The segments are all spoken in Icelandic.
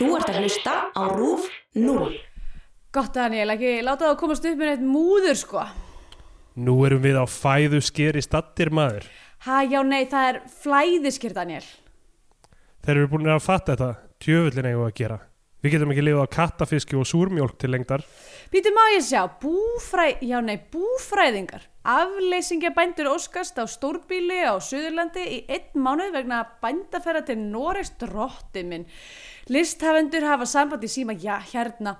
Þú ert að hlusta á RÚF 0. Gott Daniel, ekki láta það að komast upp með eitt múður sko. Nú erum við á fæðu skeri stattir maður. Ha, já, nei, það er flæðiskir Daniel. Þeir eru búin að fatta þetta, tjöfullin eigum við að gera. Við getum ekki lifað á kattafiski og súrmjólk til lengdar. Býtu má ég sjá, búfræ, já, nei, búfræðingar. Afleysingja bændur óskast á stórbíli á Suðurlandi í einn mánuð vegna bændaferða til Noregs drotti minn. Listhafendur hafa samband í síma, já, hérna.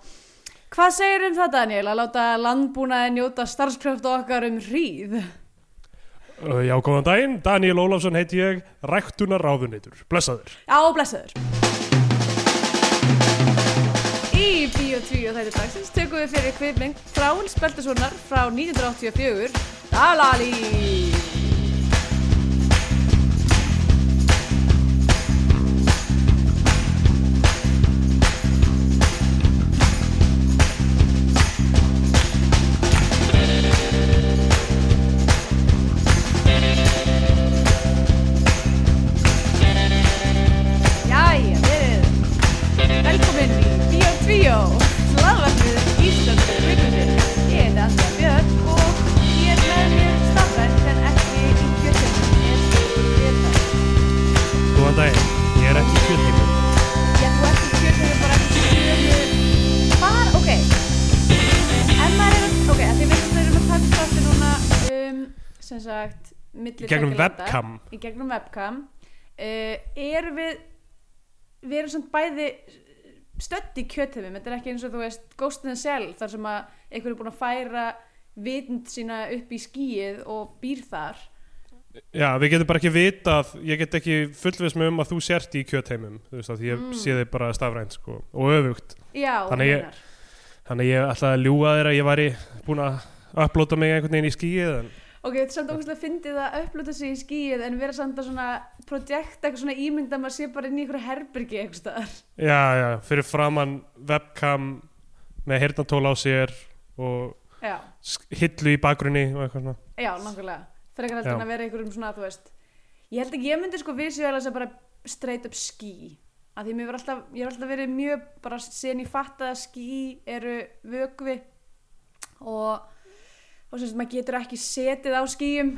Hvað segir um það, Daniel, að láta landbúnaði njóta starfskraftu okkar um hríð? Já, góðan daginn, Daniel Ólafsson heiti ég, ræktunar ráðuneytur. Blessaður. Já, blessaður. Í Bíó 2 og þetta dagsins tökum við fyrir kvipmynd Þráins Beltasonar frá 1984, Dalali. Sagt, milli Gegnum webcam. Í gegnum webcam. Uh, erum við, við erum samt bæði stödd í kjöthefum, þetta er ekki eins og þú veist Ghost in the Shell, þar sem að einhver er búin að færa vitund sína upp í skíið og býr þar Já, við getum bara ekki vitað, ég get ekki fullvis með um að þú sért í kjötheimum, þú veist að ég Mm. sé þig bara stafrænt sko, og öfugt. Já, Þannig ég-. Þannig ég ætla að ljúga þér að ég væri búin að upplóta mig einhvern veginn í skíið, en Ok, þetta er samt ógæslega fyndið að upplota sig í skíið en vera samt að svona projekta eitthvað svona ímynd að maður sé bara inn í einhverju herbergi eitthvað staðar. já, já, fyrir framann webcam með heyrnatól á sér og Já, hillu í bakgrunni og eitthvað svona. já, nákvæmlega. Heldur Já. en að vera einhverjum svona, þú veist. Ég held ekki, ég myndi sko visuála þess að bara straight up skí. Af því mér var alltaf, ég har alltaf verið mjög bara sen ég fatta að skí eru vögvi og og sem sagt maður getur ekki setið á skíum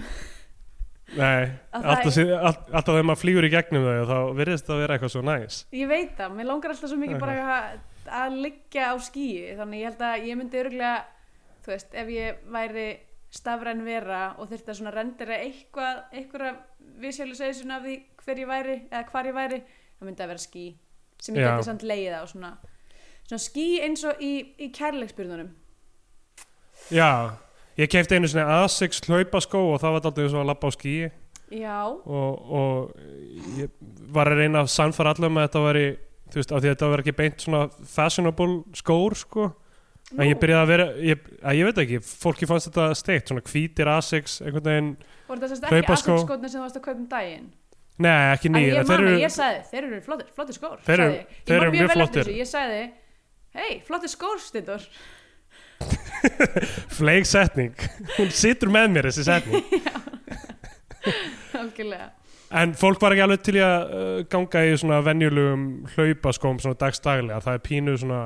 Nei, Að það alltaf, er- all, alltaf þegar maður flýgur í gegnum þau þá virðist það að vera eitthvað svo næs. Ég veit það, mér langar alltaf svo mikið bara að, að liggja á skíi þannig ég held að ég myndi örgulega þú veist, ef ég væri stafræn vera og þurfti að svona rendera eitthvað, einhverja visualization af því hver ég væri eða hvar ég væri, þá myndi það vera skí sem ég geti samt leið á svona, svona skí eins og í, í kærleiksbyrðunum. Já, ég kefti einu svona Asics hlaupaskó og það var alltaf eins og að lappa á skíi Já, og, og ég var að reyna að sannfara allar með að þetta væri, þú veist, af því að þetta var ekki beint svona fashionable skór, sko. En ég byrjaði að vera, ég, að ég veit ekki, fólki fannst þetta steikt, svona hvítir Asics, einhvern veginn, voru það sérst ekki hlaupaskó. aðsakskotni sem þú varst að kaupa um daginn nei, ekki En nýr, ég þeir man að eru, ég sagði, þeir eru flottir, flottir skór Þeir eru- mjög flottir. Ég sagði, hei, flottir skór Steindór fleik setning, hún situr með mér þessi setning. Algjörlega. En fólk var ekki alveg til að uh, ganga í svona venjulegum hlaupaskóm svona dagstaglega, það er pínu svona,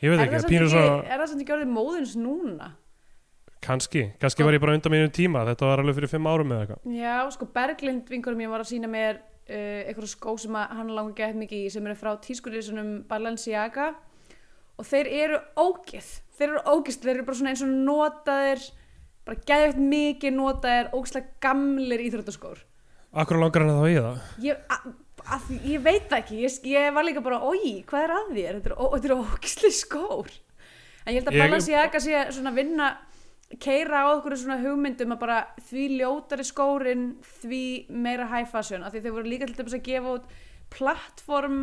ég veit Er ekki, pínu ekki, svona, er það samt ekki orðið móðins núna? kannski, kannski var ég bara undan mínum tíma, þetta var alveg fyrir fimm árum eða eitthvað. Já, sko Berglind vingurum ég var að sína mér uh, eitthvað skó sem hann langar gett mikið í sem eru frá tískurísunum Balenciaga. Og þeir eru ógeð þeir eru ógeð, þeir eru bara svona eins og notaðir bara geðvægt mikið notaðir ógeðslega gamlir íþróttaskór. Akkur langar hann að þá í það? ég, að, að, ég veit það ekki ég, ég var líka bara, oi, hvað er að þér? Þetta eru eru ógeðslega skór. En ég held að Ég- Balenciaga sé svona að vinna keira á okkur svona hugmyndum að bara því ljótari skórin því meira high fashion. Af því þeir voru líka til dæmis að gefa út plattform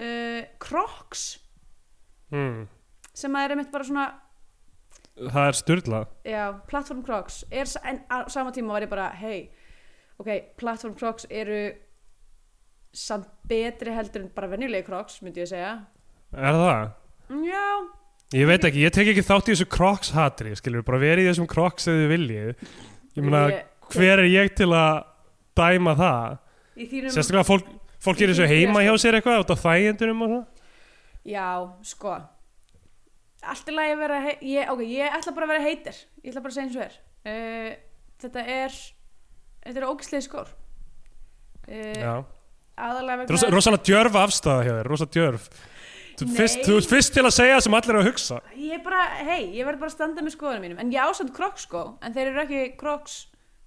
uh, crocs. Hmm. Sem að er einmitt bara svona Það er styrla. já, plattform crocs er, en á sama tíma var ég bara hei, ok, plattform crocs eru samt betri heldur en bara venjulegi crocs myndi ég segja Er það? já, Ég veit ekki, ég tek ekki þátt í þessu Crocs hatri, skilur, bara verið í þessum Crocs eða viljið. Ég meina, hver er ég til að dæma það? Sérstaklega fólk, fólk gerir þessu heima hjá sér eitthvað út á þægjendunum og svona. Já, sko Allt í lagi að vera ég, ok, ég ætla bara að vera heitir Ég ætla bara að segja eins og er. Uh, Þetta er Þetta er ógislega skór uh. Aðalega Þetta er rosa- rosalega djörf afstæða hjá þér, rosa djörf. Þú Nei. fyrst, þú ert fyrst til að segja sem allir eru að hugsa. Ég er bara, hei, ég verð bara að standa með skoðunum mínum. En ég ásand kroks skó En þeir eru ekki kroks,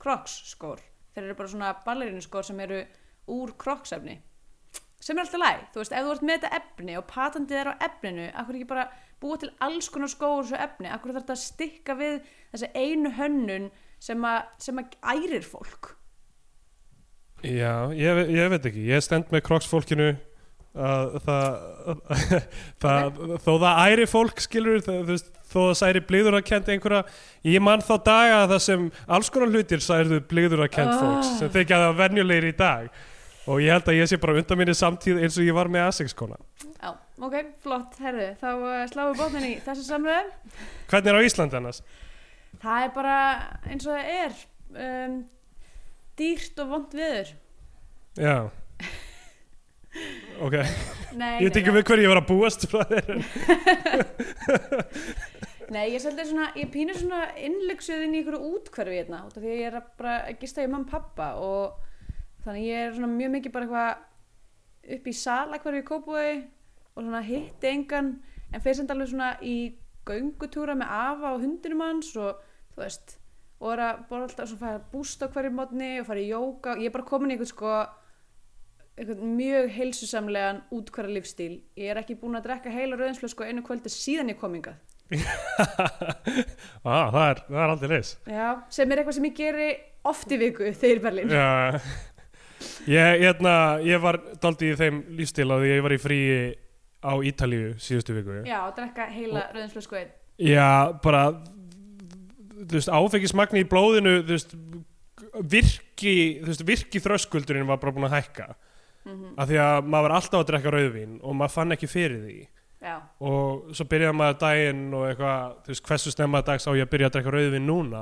kroks skór Þeir eru bara svona ballerinu skór sem eru úr kroksefni Sem er alltaf læg Þú veist, ef þú ert með þetta efni og patentið er á efninu Akkur ekki bara búa til alls konar úr þessu efni? Akkur þarf þetta að stikka við þessi einu hönnun sem að, sem að ærir fólk? Já, ég, ég veit ekki, ég stend með kroksfólkinu að það, það þó það æri fólk skilur það, veist, þó það særi blíður að kenda einhverja, ég man þá daga það sem alls konar hlutir særðu blíður að kenda Ah. fólks sem þykja það venjulegir í dag. Og ég held að ég sé bara undan minni samtíð eins og ég var með Asics-kona. Já, ok, flott, herðu Þá uh, sláum við bótnin í þessu samröðum Hvernig er á Íslandi annars? Það er bara eins og það er um, Dýrt og vond viður Já. Ok, Nei, ég veit ekki við hverju ég var að búast frá þér Nei, ég svolítið svona, ég pínur svona innlegsuð inn í ykkur útkverfi hérna út af því að ég er bara að gista í mamma og pappa og þannig ég er svona mjög mikið bara eitthvað upp í sala hverfi í Kópúi og svona hitti engan en fyrir sem alveg svona í göngutúra með afa og hundinum hans og þú veist og er að bara alltaf svo fæða búst á hverju mótni og fara í jóka og ég er bara komin í eitthvað sko eitthvað mjög heilsusamlegan útkværa lífstíl. Ég er ekki búin að drekka heila rauðinsflösku á einu kvöldi síðan ég kom hingað. Ah, það, er, er aldrei leis Já, sem er eitthvað sem ég geri oft í viku þegar ég er Berlín. Já, ég, hérna, ég var daldi í þeim lífstil að ég var í fríi á Ítalíu síðustu viku Já, að drekka heila rauðinsflösku einn. Já, bara þú veist, áfengismagni í blóðinu þú veist, virki þú veist, virki þröskuldurinn var bara búin að hækka. Mm af því að maður var alltaf að drekka rauðvín og maður fann ekki fyrir því. Já, og svo byrjaði maður daginn og eitthvað, þú veist, hversu snemma dags á ég að byrja að drekka rauðvín núna.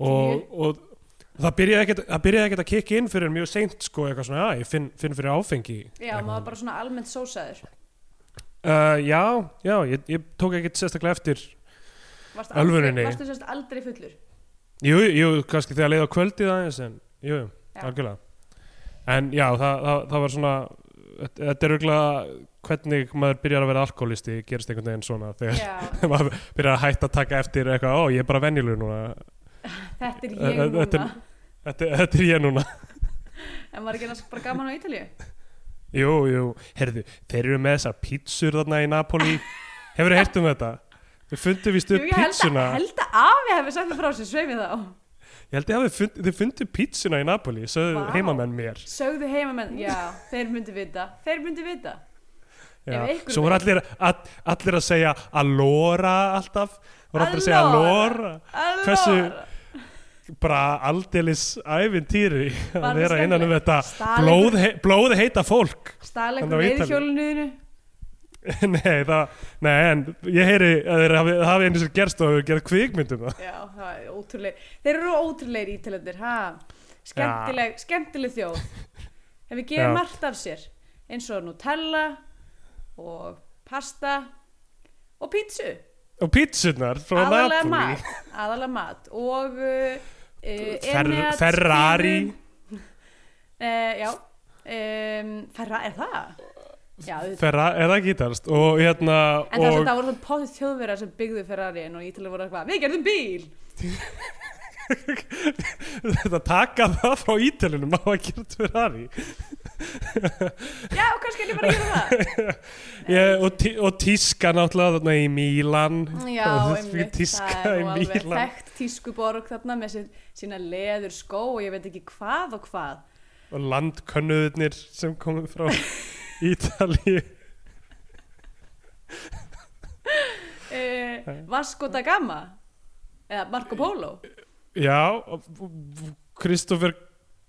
Og, og það byrjaði ekkert að kikka inn fyrir mjög seint sko, eitthvað svona, já, ég finn, finn fyrir áfengi. Já, maður var bara svona almennt sósaður. Uh, Já, já, ég, ég tók ekkert sérstaklega eftir Varst Ölvuninni. Varstu sérst aldrei fullur? Jú, jú, kannski þegar leið á kvöldið aðeins en, jú, jú, Já. algjörlega En já, það, það, það var svona þetta er auðvitað hvernig maður byrjar að vera alkoholisti gerist einhvern veginn svona þegar maður byrjar að hætta að taka eftir eitthvað, ó, ég er bara venjulegur núna þetta er Eh, ég eh, núna. þetta þetta, þetta er ég núna En var ekki annars bara gaman á Ítalíu? Jú, jú, heyrðu, þeir eru með þessar pítsur þarna í Napoli Hefur þið heyrt um þetta? Þau fundu víst Jú, upp ég held að, pítsuna afi hefði sagt mér frá sér sveimið þá. Ég held að fund, þið fundu pítsuna í Napoli Sögðu Vá. heimamenn mér Sögðu heimamenn, já, þeir myndi vita. Þeir myndi vita. Já. Svo voru allir, all, allir að segja Allora alltaf voru allir að segja Allora. Allora. Bara aldeilis ævintýri Var að vera innan um þetta Stal blóð, fólk Ítalíu. veiðhjólunuðinu. Nei, það, nei, en ég heyri að þeir hafi, hafi einu sér gerst og hefur gerð kvikmyndum það Já, það er ótrúlega. Þeir eru ótrúlegir ítalendur, ha? Skemmtileg, skemmtileg þjóð. Hefur gefið Já. margt af sér. Eins og Nutella og pasta og pítsu. Og pítsunar frá Napoli. Aðalega mat. Og uh, Fer, Enea Ferrari. Uh, já. Um, Ferrari, er það? Já. Ferra, er það gítarst og hérna En það, og, það voru svona potið þjóðverðar sem byggðu Ferrari en og ítalið voru eitthvað, við gerðum bíl þetta taka það frá ítalunum á að gera Ferrari Já, kannski ekki bara gera það. Ég, og, tí, og tíska náttúrulega þarna í Mílan Já, Og einmitt, það er alveg þekkt tískuborg þarna með sín, sína leður skó og ég veit ekki hvað og hvað. Og landkönnuðurnir sem komið frá Ítalíu. Uh, Vasco da Gama? Eða Marco Polo já, Kristoffer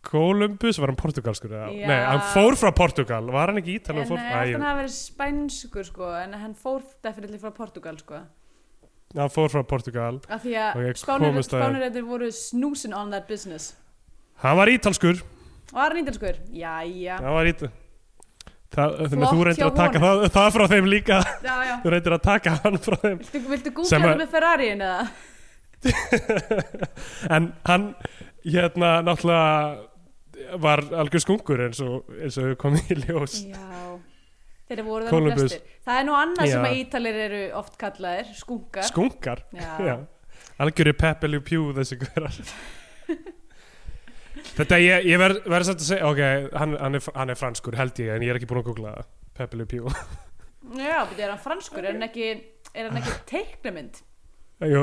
Columbus, var hann portugalskur? Já. Nei, hann fór frá Portugal, var hann ekki Ítalíu? en Fór, hann hafa verið spænskur sko, en hann fór definitely frá Portugal sko. hann fór frá Portugal af því að spánirreitir voru snoosin' on that business hann var ítalskur Var hann ítalskur? Jæja. hann var ítal það, þannig að þú reyndir að taka það, það frá þeim líka Já, já. þú reyndir að taka hann frá þeim Viltu, viltu googla Sem að- þetta með Ferrariin eða? en hann hérna náttúrulega var algjör skungur eins og, eins og komið í ljós Já. Þeir voru það nú Columbus. flestir. Það er nú annað sem Já. að ítalir eru oft kallaðir, skunkar. skunkar Já. Algjör er Pepe Le Pew þessi hverjar þetta ég, ég verð ver samt að segja ok, hann, hann, er, hann er franskur held ég en ég er ekki búin að googla Le Pew Já, betur er hann franskur, er hann ekki, ekki teiknumynd? Jú,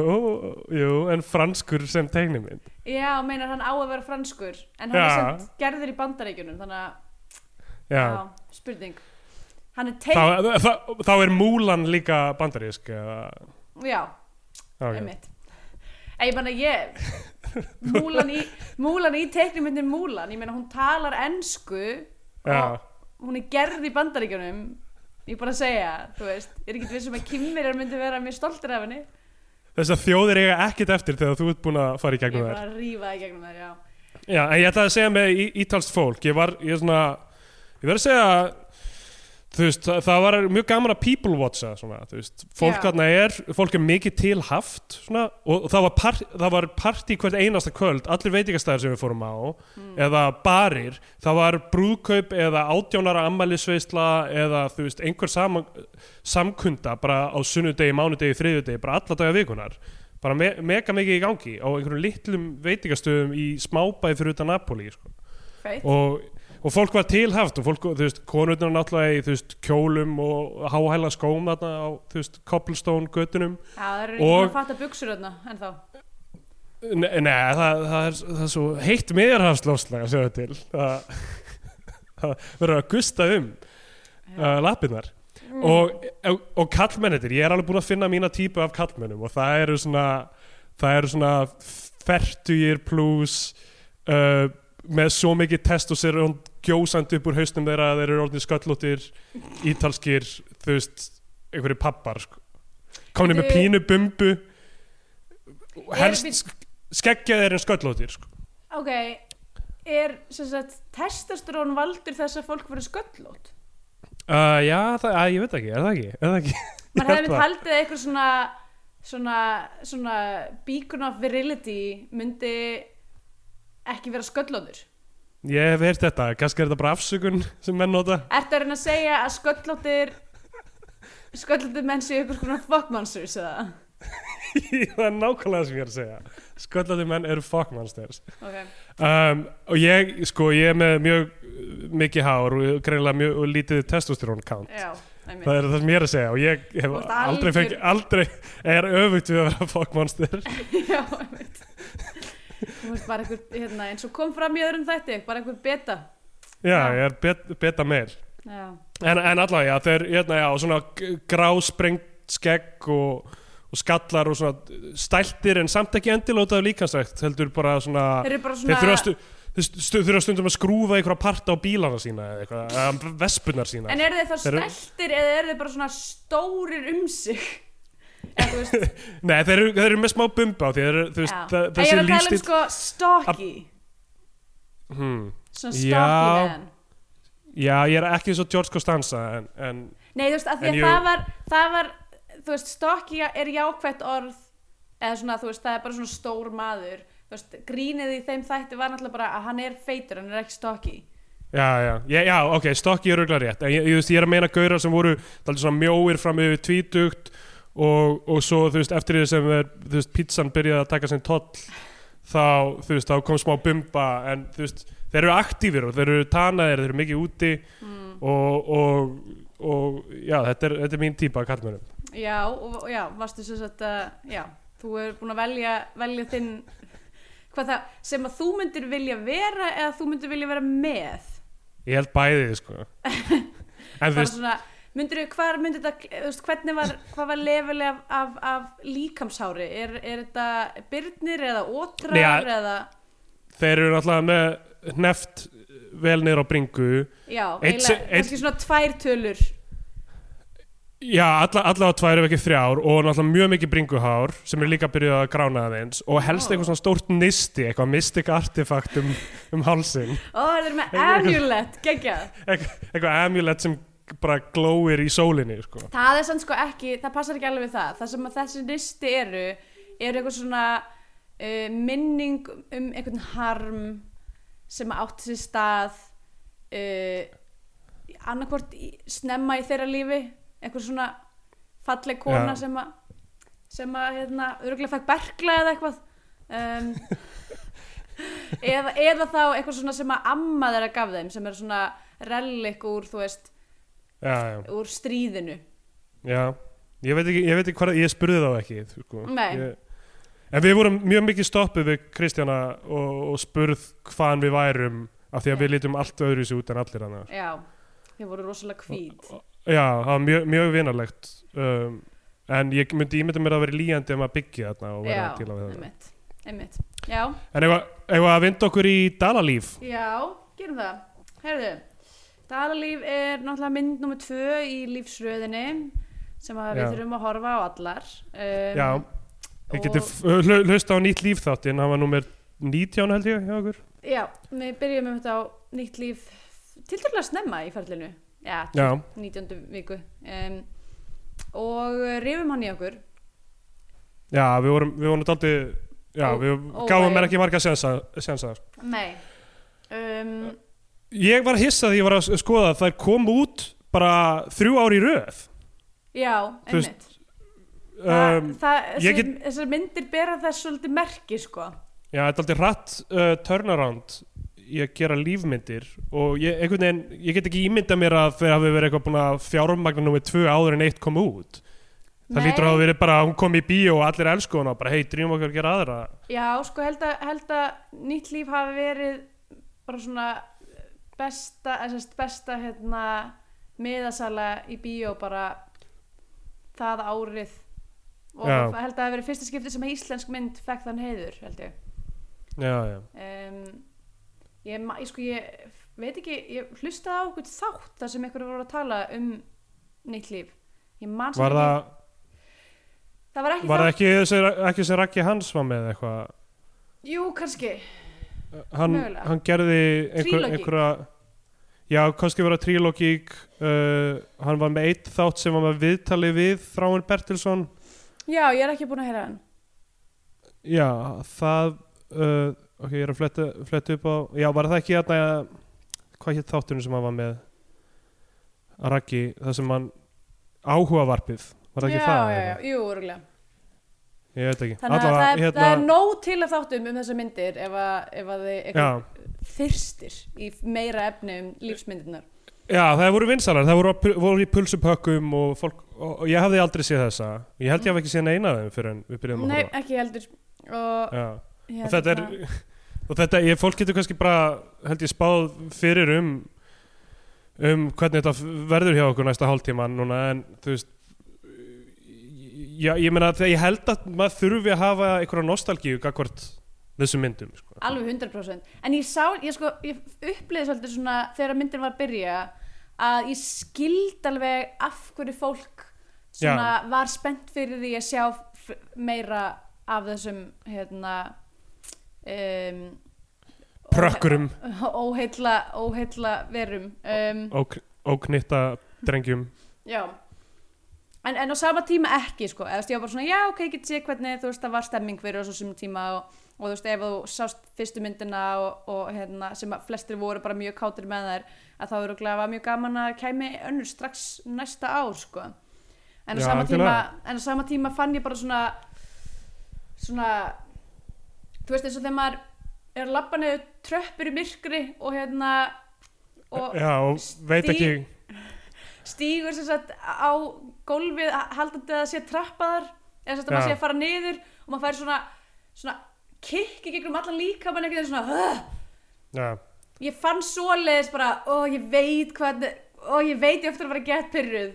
jú, en franskur sem tegnimynd Já, meinar hann á að vera franskur, en hann er Já. samt gerður í bandaríkjunum, þannig að, já, já, spurning. Hann er teik, Þá, þá, þá er Múlan líka bandarísk eða, já, ok, einmitt. Ég meina, ég, Múlan í, Múlan í teiknumyndin Múlan, ég meina, hún talar ensku já, og hún er gerð í bandaríkjunum, ég er bara að segja, þú veist, ég er ekki vissum að Kimmerir myndi vera mjög stoltir af henni. Þess að þjóðir eiga ekkert eftir þegar þú ert búin að fara í Ég gegnum þær bara að rífa í gegnum þær, já. Já, en ég ætlaði að segja með í- ítalskt fólk ég var, ég er svona ég verð að segja þú veist, það, það var mjög gaman að people watcha svona, þú veist, fólk þarna er fólk er mikið til haft svona, og, það var, par, það var partí hvert einasta kvöld allir veitingastæðir sem við fórum á eða barir, það var brúðkaup eða átjónara ammælisveisla eða þú veist, einhver sam, samkunda bara á sunnudegi, mánudegi, þriðjudegi, bara alla daga vikunar bara me mega mikið í gangi á einhverjum litlum veitingastöðum í smábæði fyrir utan Napoli sko. Og, og fólk var tilhaft og fólk, þú veist, konurnar náttúrulega í þú veist, kjólum og háhæla skóm þarna á, þú veist, cobblestone göttunum Já, það eru ekki að fatta buksur þarna, en þá. Nei, nei það, það, er, það er svo heitt miðjarhafslófslag að segja til það, það verður að gusta um uh, lappirnar Mm. og, og, og kallmennetir, ég er alveg búin að finna mína típu af kallmennum og það eru svona það eru svona fertugir pluss uh, með svo mikið testosterón gjósandi upp úr haustum þeirra að þeir eru orðin sköllóttir ítalskir, þú veist einhverju pappar sko. komni með pínu bumbu helst skeggja þeir en sköllóttir sko. Ok, er sagt testosterón valdur þess að fólk verður sköllótt? uh, já, það, að, ég veit ekki, er það ekki, er það ekki? Man Ég held hefði það. haldið að eitthvað svona svona, svona beacon of virility myndi ekki vera sköllóttur. ég hef heyrt þetta, kannski er þetta bara afsökun sem menn nota. Ertu að reyna að segja að sköllóttir sköllóttir menn séu eitthvað svona fuck monsters eða? það er nákvæmlega sem ég er að segja. Sköllandi menn eru fuck monsters Ok, um, og ég, sko, ég er með mjög mikið hár og greinilega mjög og lítið testosterone count. Já, það er það sem ég er að segja og ég hef aldrei fengið, aldrei er öfugt við að vera fuck monster Já, einmitt. Þú veist bara einhver, hérna, eins og kom fram í öðrum þætti, bara einhver beta. já, ég er bet, beta meil en, en allavega, já, þeir, hérna, já, svona grásprengt skegg og, og skallar og svona stæltir en samt ekki endilótað líkansrækt heldur bara svona þeir bara þeir svona... þurfa, stu, þeir stu, þurfa stundum að skrúfa einhverja parta á bílana sína eða vespunar sína En eru þeir þá Þeir stæltir eða eru þeir bara svona stórir um sig? Nei, þeir eru, þeir eru með smá bumba á því þeir eru, þú veist, já. það, En ég þessi er að tala um lífstíl sko stocky, hmm. svona stocky man. Já, ég er ekki svo George Costanza en, en Nei, þú veist, af því að það var, það var, þú veist, stocky er jákvætt orð, eða svona, þú veist, það er bara svona stór maður. Þú veist, grínið í þeim þætti var náttúrulega bara að hann er feitur, hann er ekki stocky. já, já, já, já, ok, stokki er auðvitað rétt en ég, ég, veist, ég er að meina gaurar sem voru mjóir fram yfir tvítugt og, og svo, þú veist, eftir því sem er, þú veist, pizzan byrjaði að taka sinn toll þá, þú veist, þá kom smá bumba en, þú veist, þeir eru aktífir og þeir eru tanaðir, þeir eru mikið úti Mm. og, og, og já, þetta er, þetta er mín típa af kallmennum Já, og, já, varstu svo að, já, þú er búin að velja, velja þinn, hvað það, sem að þú myndir vilja vera eða þú myndir vilja vera með. Ég held bæðið, sko En þú veist, svona, myndir þú, hvað myndir þetta, hvernig var, hvað var level af, af, af líkamshári? Er, er þetta byrnir eða ótrar Nei, eða, þeir eru náttúrulega með hneft vel niður á bringu. Já, kannski svona tvær tölur. Já, alla, allavega tvær ef ekki þrjár og náttúrulega mjög mikið bringuhár sem er líka byrjuð að grána aðeins. Og helst eitthvað svona stórt nisti, eitthvað mystic artefakt um, um hálsin Ó, það er með amulet, geggjað. Eitthvað amulet sem bara glóir í sólinni sko. Það er sann sko ekki, það passar ekki alveg við það Það sem þessi listi eru eru eitthvað svona uh, minning um einhvern harm sem átt sér stað uh, annarkvort snemma í þeirra lífi eitthvað svona falleg kona Já. sem að sem að hérna, örgulega fæk berkla eða eitthvað um, eða, eða þá eitthvað svona sem að amma þeirra gaf þeim sem er svona relic úr, þú veist, Já, já, úr stríðinu. Já. Ég veit ekki, ég veit ekki hvað, ég spurði þá ekki sko. Nei. ég, En við vorum mjög mikið stoppuð við Kristjana og, og spurð hvaðan við værum af því að við lítum allt öðru sér út en allir annar Já, þið voru rosalega hvít. Já, það var mjög, mjög vinarlegt um, en ég myndi ímynda mér að vera líjandi um að byggja þarna og vera Já, að díla við þetta. einmitt, einmitt. Já, En ef að vinda okkur í Dalalíf? Já, gerum það. Herðu, Dalalíf er náttúrulega mynd nummer tvö í lífsröðinni sem við þurfum að horfa á allar. Um, Já, getur hl hlusta á nýtt líf þáttinn hann var nummer 19 held ég hjá okkur. Já, við byrjum um þetta á nýtt líf tilturlega snemma í ferlinu. Já, Já, 19. viku. Um, og rifum hann í okkur. Já við vorum, við vorum daldi Já, Ó- við óvægin. gáum mér ekki marga sensa, sensa Nei. Um, Ég var hissað því ég var að skoða að þær kom út bara þrjú ár í röð. Já, einmitt. Það, um, það, þessar, myndir bera þess svolítið merki sko. Já, þetta er aldrei hratt uh, turnaround. Í að gera lífmyndir og ég, veginn, ég get ekki ímyndað mér að þeir hafi verið eitthvað búin að fjármagna nummer tvö áður en eitt kom út. Það lítur að hafa verið bara hún kom í bíó og allir elsku hana og bara hei, drýmum okkur að gera aðra. Já, sko held að, held að nýtt líf hafi verið bara svona besta, sérst besta hérna miðasala í bíó bara það árið. Og Já. held að það hafi verið fyrsta skipti sem íslensk mynd fekk þann heiður held ég. Já, já, um, ég, sko ég veit ekki, ég hlustaði á okkur þátt þar sem einhverju voru að tala um nýtt líf. Var það það var ekki var það ekki, þessi, Raggi Hans var með eitthvað? Jú, kannski, hann, hann gerði einhver, einhverja já, kannski vera trílógík uh, hann var með eitt þátt sem var með viðtali við Þráin Bertilsson. Já, ég er ekki búin að heyra hann. Já, það uh, ok, ég er að fletta, fletta upp á já, var það ekki hérna hvað hétt þátturinn sem hann var með? Að Raggi, það sem hann áhugavarpið, var það ekki já, það? já, eða? já, jú, örgulega Ég veit ekki. Þannig að Allavega, það, er, hérna, það er nóg til að þáttum um þessar myndir ef að, ef að þið þyrstir í meira efni um lífsmyndirnar. Já, það voru vinsalar. Það voru, voru í pulsupökkum og, fólk, og, ég hafði aldrei séð þessa. Ég held ég haf ekki séð neina þeim fyrir en við byrjuðum að nei, horfa ekki heldur. Og, hérna, og þetta er og þetta, ég, fólk getur kannski bara held ég spáð fyrir um um hvernig þetta verður hjá okkur næsta hálftíman núna en þú veist já, ég meina þegar ég held að maður þurfi að hafa einhverja nostalgíu gagvart þessum myndum sko. alveg 100% en ég sá, ég sko, ég upplýði svolítið svona þegar myndin var að byrja að ég skild alveg af hverju fólk svona var spennt fyrir því að sjá meira af þessum hérna um, prökkurum. óheilla, óheilla verum. Um, og, og knitta drengjum. Já en, en á sama tíma ekki sko. Eða þú veist, ég var bara svona, já ok, ég get séð hvernig þú veist, það var stemming fyrir þessu sem tíma og, og þú veist, ef þú sást fyrstu myndina og, og hérna, sem að flestir voru bara mjög kátir með þær að þá eru glæða mjög gaman að kæmi önnur strax næsta ár sko. En á, Já, sama tíma, en á sama tíma fann ég bara svona svona þú veist eins og þegar maður er að labba niður tröppur í myrkri og hérna og já, og veit ekki stígur sem sagt á gólfið haldandi að það sé trappaðar eða sem sagt að Já. maður sé að fara niður og maður fær svona, svona kikki gegnum allan líka mann einhvern veginn svona uh, ég fann svoleiðis bara ó ég veit hvað ó ég veit ég eftir að fara að geta pyrruð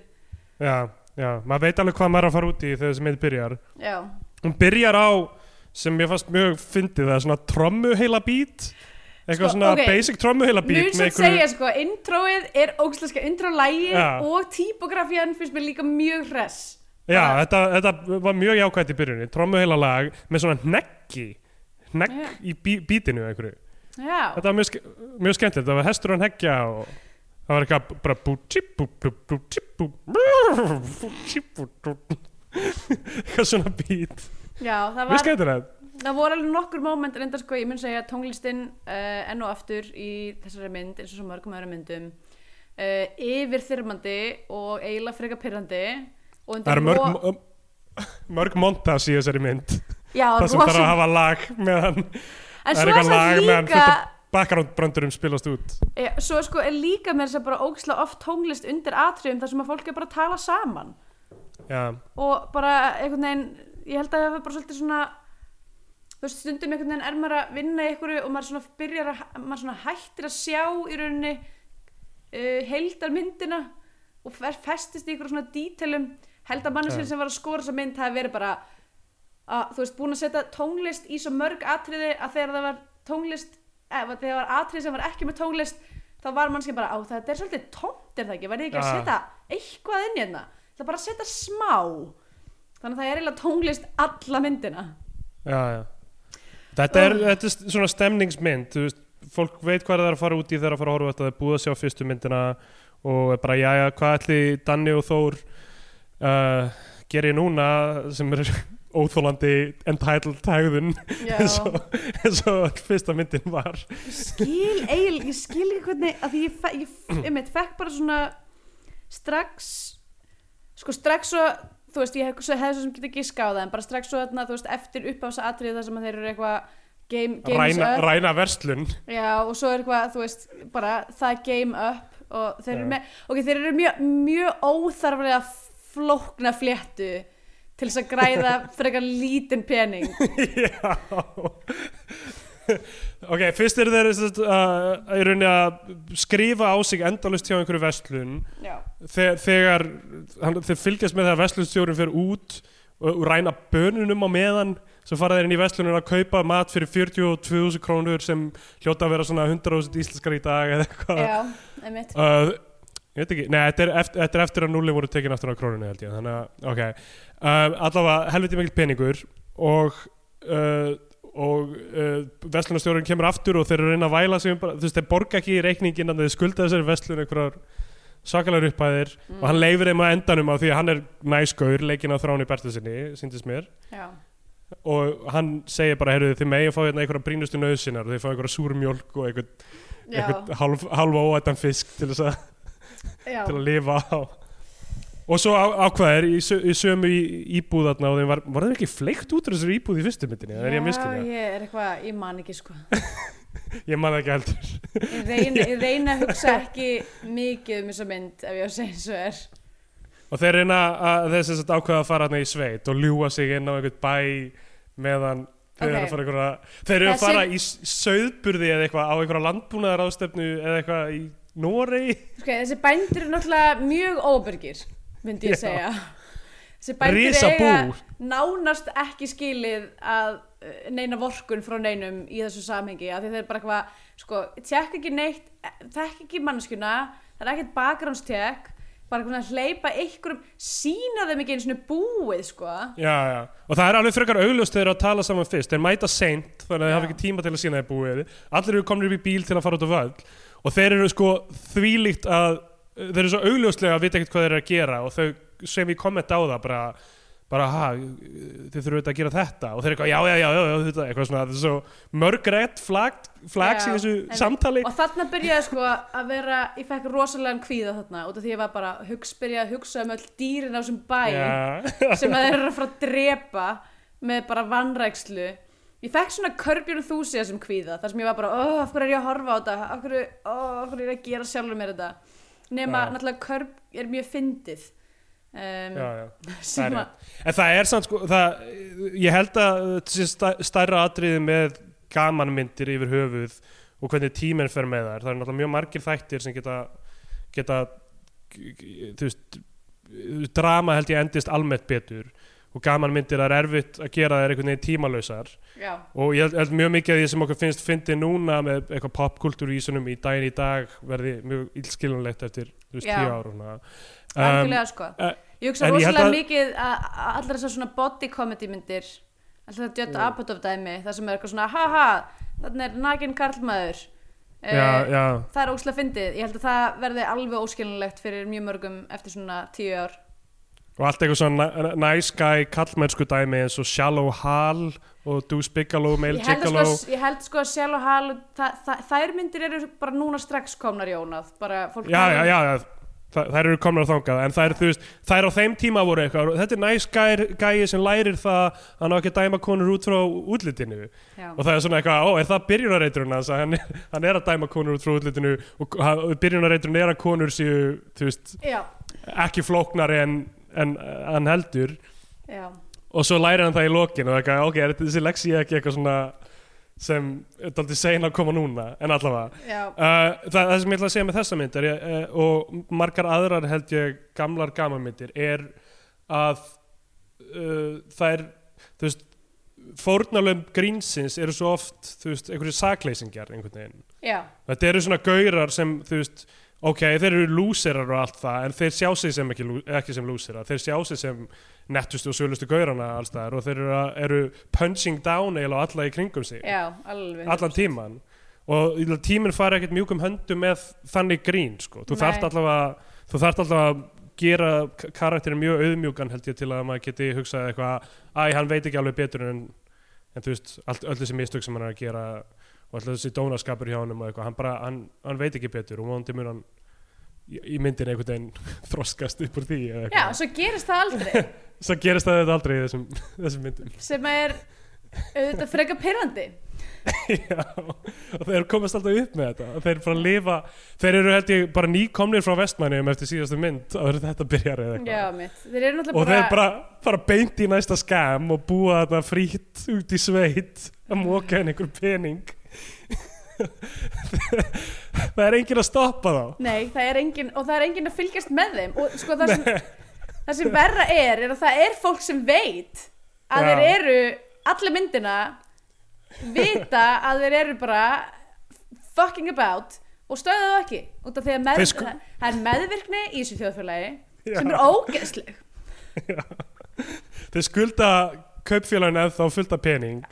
já, já, maður veit alveg hvað maður er að fara út í þegar þessi mynd byrjar. Já, hún byrjar á sem ég fannst mjög fyndið það er svona trommu heila bít eitthvað Sko, svona ok. basic trommuhila Mjög beat svo að segja sko, introið er ógæslega intro-lægið Já. og típografían finnst mér líka mjög hress. Já, Bara- þetta, þetta var mjög jákvæmt í byrjunni trommuhila lag með svona hneggi hnegg Já. í bí, bítinu einhverju. Þetta var mjög, mjög skemmtilegt, það var hestur að hneggja og það var eitthvað bara bú tip bú bú tip bú bú eitthvað svona bít já það mjög var skemmtilegt það voru alveg nokkur moment reyndar sko, ég mun segja að tónlistin uh, enn og aftur í þessari mynd eins og svo mörgum öðrum myndum uh, yfirþyrmandi og eiginlega freka undir það eru mörg, mörg, mörg montas í þessari mynd. Já, það sem þarf að hafa lag meðan en það er eitthvað lag meðan líka fullt af background brandurum spilast út. Ja, svo sko er líka með þess að bara ógislega oft tónlist undir atriðum þar sem að fólk er bara að tala saman. Já, og bara einhvern veginn ég held að það var bara svolítið svona þú veist stundum einhvern veginn er maður að vinna í einhverju og maður svona byrjar að maður svona hættir að sjá í rauninni uh, heildarmyndina og fer, festist í einhverju svona dítelum. Held að manneskinn sem var að skora þessa mynd hafi verið bara að, þú veist, búin að setja tónlist í svo mörg atriði að þegar það var tónlist eða þegar það var atriði sem var ekki með tónlist þá var mannskinn bara á þetta er svolítið tómt er það ekki, ég ekki að setja eitthvað inn í hérna? Það bara að setja smá. Þannig að það er eiginlega tónlist alla myndina. Já, já þetta er, þetta er svona stemningsmynd veist, fólk veit hvað það er að fara út í þegar að fara að horfa þetta, það er búið að sjá fyrstu myndina og er bara, já, já, hvað ætli Danni og Þór uh, gerir núna sem er óþólandi entitled tægðun eins og, og fyrsta myndin var. Ég skil eiginlega, ég skil ekki hvernig að ég, ég f- einmitt, fekk bara svona strax sko strax svo þú veist, ég hef, svo sem geta giska á það en bara strax svo þarna, þú veist, eftir uppáðsa atriði þar sem þeir eru eitthvað game, games ræna, up. ræna verslun. Já, og svo er eitthvað, þú veist, bara það game up og þeir eru með ok, þeir eru mjög, mjög óþarflega flókna fléttu til þess að græða frekar lítinn pening. Já ok, fyrst eru þeir uh, í rauninni að skrifa á sig endalust hjá einhverju verslun. Já, þegar, þegar hann, þeir fylgjast með þegar verslunstjórin fer út og, og ræna bönunum á meðan svo fara þeir inn í verslunum að kaupa mat fyrir 42.000 krónur sem hljóta að vera svona 100.000 íslenskar í dag eða eitthvað. Uh, ég veit ekki, nei, þetta er eftir, þetta er eftir að núli voru tekin aftur á krónunni held ég þannig að, ok. Um, allavega helviti mikil peningur og uh, og uh, verslunarstjórun kemur aftur og þeir eru að reyna að væla sig um bara, þú veist, þeir borga ekki í reikningin en þeir skulda þessari verslun einhverjar sakalega upphæðir og hann leifir þeim að endanum á því að hann er næskaur leikinn á þráni Bertelsinni, síndist mér. Já, og hann segir bara, heyrðu þið megin fá hérna einhverja brínustu nöðsinar og þið fá einhverja súrmjólk og einhvern, einhvern halv, halva óættan fisk til þess að til að lifa á og svo ákvaðir í, sö- í sömu íbúð þarna og þeim var, var þeim ekki fleikt út úr þessari íbúð í fyrstu myndinni, það er ég að miskilja Já, ég er eitthvað, ég man ekki sko. Ég man það ekki heldur. Ég reyna, ég reyna að hugsa ekki mikið um þessa mynd ef ég á að segja eins og er. Og þeir reyna að sem sagt ákvaða að fara þarna í sveit og ljúa sig inn á einhvern bæ meðan þeir Ok. eru að fara einhverja þeir eru að fara í s- sauðburði eða eitthvað á einhverja landbúnaðar ástefnu eða eitthvað í Noregi. Sko, Þessi bændur er náttúrulega mjög óbyrgir myndi ég segja. Þessi bændur Risa eiga nánast ekki skilið að uh, neina vorkun frá neinum í þessu samhengi af því þeir bara eitthvað, sko, tjekk ekki neitt þekk ekki mannskjuna það er ekkert bakgránstjekk bara eitthvað að hleypa einhverjum sína þeim ekki einu svona búið, sko. Já, já. og það er alveg frekar augljóst þeir eru að tala saman fyrst. Þeir mæta seint þannig að þeir hafa ekki tíma til að sína þeir búið. Allir eru komnir upp í bíl til að fara út á völl. Og þeir eru sko þvílíkt að þeir eru svo augljóslega að vita ekkert hvað þeir eru að gera og þau sem ég kommenta á það bara, bara ha, þið þurfum auðvitað að gera þetta. Og þeir eru eitthvað, já, já, já, já, þetta, eitthvað svona, þetta er svo mörg rétt flags, flags í þessu einmitt. samtali. Og þarna byrjaði sko að vera ég fekk rosalega kvíða þarna út af því ég var bara hugs, byrjaði að hugsa um öll dýrin á þessum bæ Já. sem að þeir eru að fara að drepa með bara vannrækslu ég fekk svona körbjörn þúsið sem kvíða þar sem ég var bara, oh, af hverju er ég að horfa á þetta? Af hverju, oh, af hverju er ég að gera sjálfur mér þetta nema Já. náttúrulega körb er mjög fyndið. Um, Það En það er samt sko, það, ég held að stærra atriði með gamanmyndir yfir höfuð og hvernig tíminn fer með þær, það er náttúrulega mjög margir þættir sem geta, geta þú veist, drama held ég endist almennt betur og gaman myndir það er erfitt að gera þær einhvern veginn tímalausar. Já, og ég held, held mjög mikið að því sem okkur finnst fyndi núna með eitthvað popkultúr í Ísunum í daginn í dag verði mjög illskilunlegt eftir þú veist, tíu ár og svona. um, sko. eh, ég hugsa rosalega að- mikið að að allar þessar svona body comedy myndir alltaf það Judd Já. Apatow dæmi það sem er eitthvað svona haha þannig er nakin karlmaður. Já, Eh, já, það er óslega fyndið, ég held að það verði alveg óskilinlegt fyrir mjög mörgum eftir svona tíu ár og allt eitthvað svona na- nice guy kallmennsku dæmi eins og Shallow Hal og Deuce Bigelow, Male ég held, Gigolo. sko, ég held sko að sjálf og hal það, það, þær myndir eru bara núna strax komnar Jónað. Bara fólk já, já, já, Þa, þær eru komnar á þangað en þær, veist, þær á þeim tíma voru eitthvað þetta er nice guy, gæi sem lærir það hann á ekki dæma konur út frá útlitinu. Og það er svona eitthvað, ó, er það að hann, hann er að dæma konur út frá útlitinu og byrjunarreiturinn er að konur séu, þú veist, ekki flóknari en, en hann heldur. Já, og svo lærir hann það í lokin og eitthvað, ok, er þessi leksi ekki eitthvað svona sem er aldrei sein að koma núna en allavega. Uh, það, það sem ég ætla að segja með þessa mynd er, uh, og margar aðrar held ég gamlar gamanmyndir er að uh, það er þú veist fórnalöfum grínsins eru svo oft þú veist, einhverju sakleysingjar einhvern veginn. Já, þetta eru svona gaurar sem þú veist ok, þeir eru lúsirar og allt það en þeir sjá sig sem ekki, ekki sem lúsirar þeir sjá sig sem nettustu og sölustu gaurana alls það og þeir eru, eru punching down á alla í kringum sig. Já, allan tíman og tíminn fari ekkert mjúkum höndum með þannig grín sko. þú þarft allavega þú þarft allavega gera karakterin mjög auðmjúkan held ég til að maður geti hugsað eitthvað æ, hann veit ekki alveg betur en, en þú veist, allt, öll þessi mistök sem hann er að gera og alltaf þessi dónaskapur hjá hann hann, hann veit ekki betur og vonandi mun hann í, í myndin einhvern veginn þroskast upp úr því já, svo gerist það aldrei. Svo gerist það þetta aldrei í þessum, þessum myndum. Sem er auðvitað freka pyrrandi Já, og þeir komast alltaf upp með þetta. Þeir bara lifa, þeir eru held ég bara nýkomnir frá vestmænum eftir síðastu mynd að þetta byrjar eða eitthvað. Þeir eru og náttúrulega þeir bara, bara beint í næsta skam og búa þarna frýtt út í sveit að móka henni einhver pening það er enginn að stoppa þá. Nei, það er engin, og það er engin að fylgjast með þeim. Og sko það sem, það sem verra er, er að það er fólk sem veit að Já. þeir eru allir myndina vita að þeir eru bara fucking about og stöðu það ekki. Út af því að með, Þeir sko- það er meðvirkni í þessu þjóðfélagi sem er ógeðsleg. Þeir skulda kaupfélagin eða fullt af pening.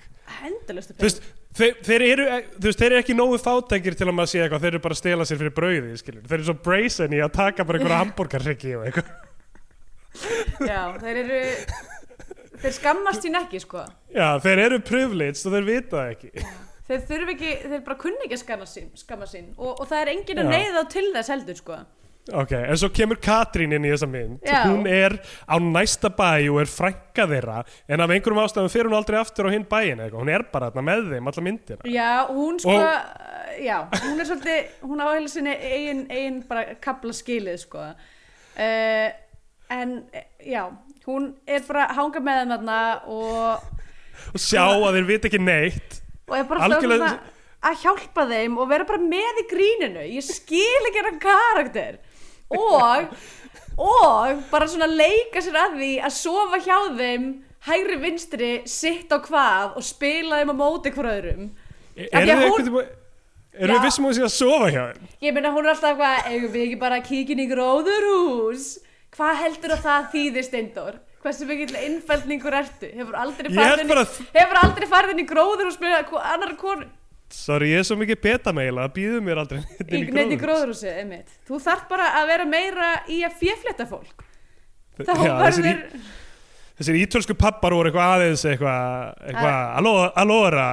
Hendalust þú veist, þeir, þeir, eru, þú veist, þeir eru ekki nógu fátækir til að maður sé eitthvað, þeir eru bara að stela sér fyrir brauði skilur. þeir eru svo brazen í að taka bara einhverja hambúrgarryggi og eitthvað. Já, þeir eru þeir skammast sín ekki sko. Já, þeir eru privileged og þeir vita ekki. Þeir þurfi ekki, þeir bara kunni ekki að skamma sín, skamma sín. Og, og það er engin að neyða til þess heldur sko Ok, en svo kemur Katrín inn í þessa mynd. Já. Hún er á næsta bæ og er frænka þeirra En af einhverjum ástæðum fyrir hún aldrei aftur á hinn bæin eitthvað. Hún er bara þarna með þeim, alla myndina. Já, hún sko Og- já, hún er svolítið, hún á heila sinni eigin, eigin bara kapla skilið sko. Uh, en eh, já, hún er bara hanga með þeim þarna og, Og sjá að þeir vita ekki neitt. Og er bara Algjörlega- að hjálpa þeim og vera bara með í gríninu. Ég skil ekki hann karakter og og bara svona leika sér að því að sofa hjá þeim hægri vinstri, sitt á hvað og spila þeim á móti hver öðrum Er, Af því Eru að við hún- einhvern veginn Erum við vissum að hún sé að sofa hjá þeim? Ég meina hún er alltaf eitthvað, eigum við ekki bara inn í gróðurhús? Hvað heldur að það þýðir Steindór? Hversu mikill innfældningur ertu? Hefur aldrei farið inn, í- gróðurhús með annar konu? Sorry, ég er svo mikið betameila að býðu mér aldrei neitt Í, einmitt. Þú þarft bara að vera meira í að fjefleta fólk. Já, þessir, í, þessir ítölsku pappar voru eitthvað aðeins eitthvað, eitthvað, allo- allora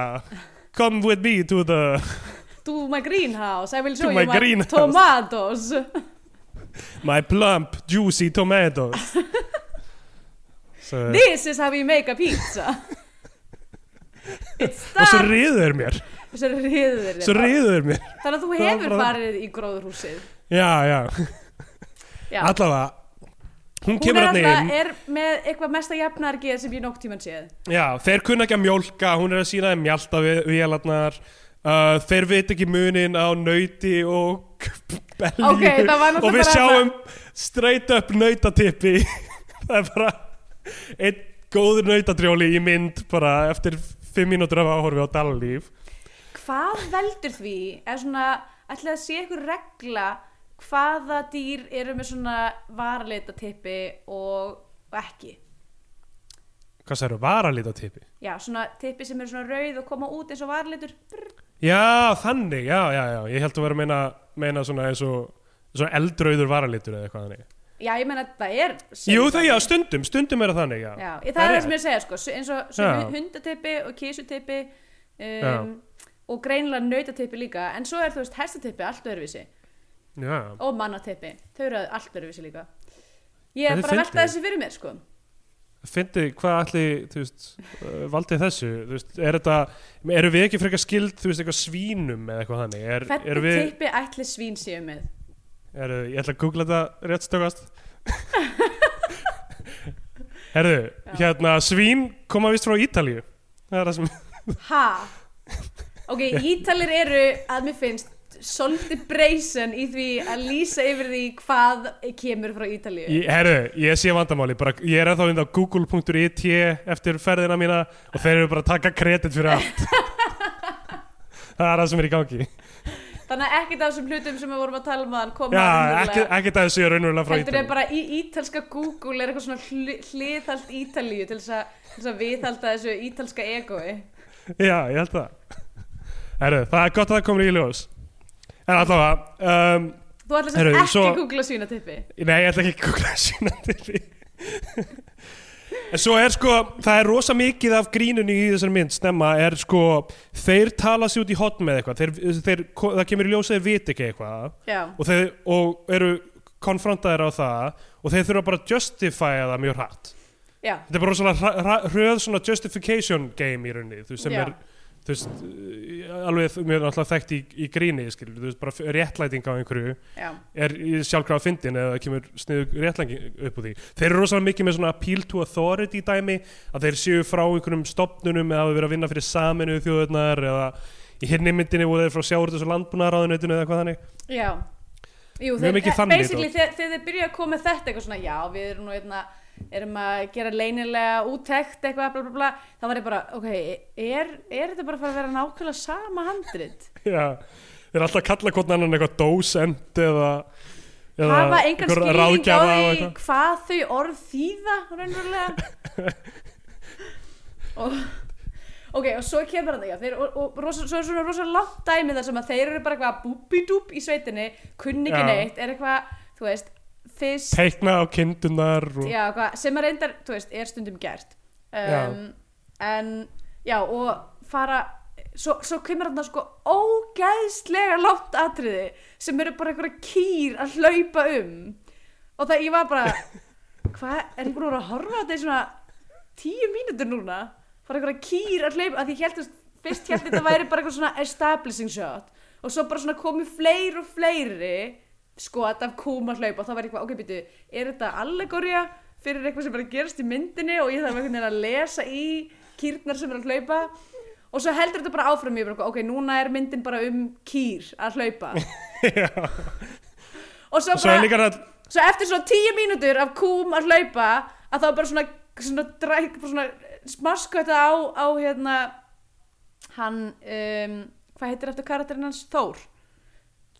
come with me to the to my greenhouse, I will show you my my, tomatoes. my plump juicy tomatoes so, This is how we make a pizza. Og svo starts... riðu þeir mér Svo riður þér. svo riðu þeir mér Þannig að þú hefur farið í gróðurhúsið. já, já, Já. allavega hún Hún kemur alltaf, inn er með eitthvað mesta jafnargeð sem ég nokk tíman séð. já, þeir kunna ekki að mjólka hún er að sína þeim mjálta vélarnar uh, þeir veit ekki munin á nauti og belju Ok, það var náttúrulega og við bara- sjáum straight up nautatippi það er bara einn góður nautadrjóli í mynd bara eftir fimm mínútur af áhorfi á dalalíf Hvað veldur því er svona, ætlaði að sé ykkur regla hvaða dýr eru með svona varleita tippi og, og ekki? Hvað særu, varalita tipi Já, svona tippi sem eru svona rauð og koma út eins og varleitur já, þannig, já, já, já. Ég held að vera að meina, meina svona eins og svona eldrauður varalitur eða eitthvað þannig. Já, ég meina það er jú, það, já, stundum, stundum er það þannig, já, Já, ég, það er það sem ég er að segja sko, eins og hundatippi og kísutippi Já. um, og greinilega nautatippi líka en svo er þú veist hestatippi allt öðruvísi já. og mannatippi, þau eru allt öðruvísi líka Ég er bara að velta þessu fyrir mér sko Fyndi, hvað allir, veist, uh, valdið þessu, veist, er þetta, eru við ekki frekar skild, þú veist, eitthvað svínum eða eitthvað þannig, er, Hvernig við, tippi ætli svín séu með? er, ég ætla að googla þetta rétt stökast. Herðu, Já. hérna, svín koma vist frá Ítalíu, það er það sem, Ha? Ok, ítalir eru að mér finnst svolítið breysen í því að lýsa yfir því hvað kemur frá Ítalíu ég, herðu, ég sé vandamáli, bara, ég er ennþá inn á google.it eftir ferðina mína og þeir eru bara að taka kredit fyrir allt. það er það sem er í gangi. Þannig að ekkert af þessum hlutum sem við vorum að tala um að hann koma Já, raunverulega- ekki, ekki það sé raunverulega frá Ítalíu. er bara í ítalska Google er eitthvað svona hli, hliðhald Ítalíu til þess, að, að viðhalda þessu ítalska egoi Já, ég held það Herru, það er gott að það komur í ljós. En allavega um, Þú Heyrðu, sem ekki svo- googla svínatippi Nei, ég ætla ekki googla því En svo er sko Það er rosa mikið af grínunni í þessari mynd Snemma er sko Þeir tala sér út í hotn með eitthvað. Þeir, þeir, Það kemur í ljós að þeir viti ekki eitthvað. Og, þeir, og eru konfrontaðir á það og þeir þurfa bara að justifya það mjög hratt. Já, Þetta er bara hra- hröð justification game í rauninni þú sem Já. er þú veist, eh, alveg mjög náttúrulega þekkt í, í gríni skilur, þú veist, bara réttlæting á einhverju já. er sjálfkrafa fyndin eða kemur sniðu réttlæting upp úr því. Þeir eru rosalega mikið með svona appeal to authority dæmi að þeir séu frá einhverjum stopnunum eða hafa verið að vinna fyrir saminu þjóðurnar eða í hinni myndinni voru þeir frá sjáurðis og landbúnaðaráðuneytinu eða eitthvað þannig. Já. Jú, þeir, basically þegar, þeir byrja að koma þetta eitthvað svona, já, við erum nú einna, erum að gera leynilega úttekt eitthvað, bla bla bla, þá var ég bara, ok, er, er þetta bara að vera nákvæmlega sama handrit? Já, þeir eru alltaf að kalla hvort annan eitthvað dósend eða, Hafa engan skýring á því hvað þau orð þýða, raunverulega? og, ok, og svo kemur já, þeir, og, og rosa, svo er svona rosa langt dæmi þar sem að þeir eru bara eitthvað búbidúb í sveitinni, kunni ekki Já. neitt, er eitthvað, þú veist, fyrst teikna á kindunar og... já, hvað, sem að reyndar, þú veist, er stundum gert. Um, en já, og fara svo, svo kemur þarna sko ógæðslega látt atriði sem eru bara einhverja kýr að hlaupa um. Og það ég var bara hvað, er ég búin að að horfa á þetta í svona tíu mínútur núna? Bara einhverja kýr að hlaupa, að ég held að fyrst held þetta væri bara eitthvað svona establishing shot. Og svo bara svona komið fleiri og fleiri skot af kúm að hlaupa og þá var ég eitthvað, ok, býtu, er þetta allegória fyrir eitthvað sem er að gerast í myndinni og ég þarf einhvern veginn að lesa í kýrnar sem er að hlaupa? Og svo heldur þetta bara áfram bara, ok, núna er myndin bara um kýr að hlaupa. Og svo svo bara líka að svo eftir svona tíu mínútur af kúm að hlaupa að þá bara svona, svona, svona smaskvæta á, á hérna hann um, hvað heitir eftir karakterinn hans? Þór,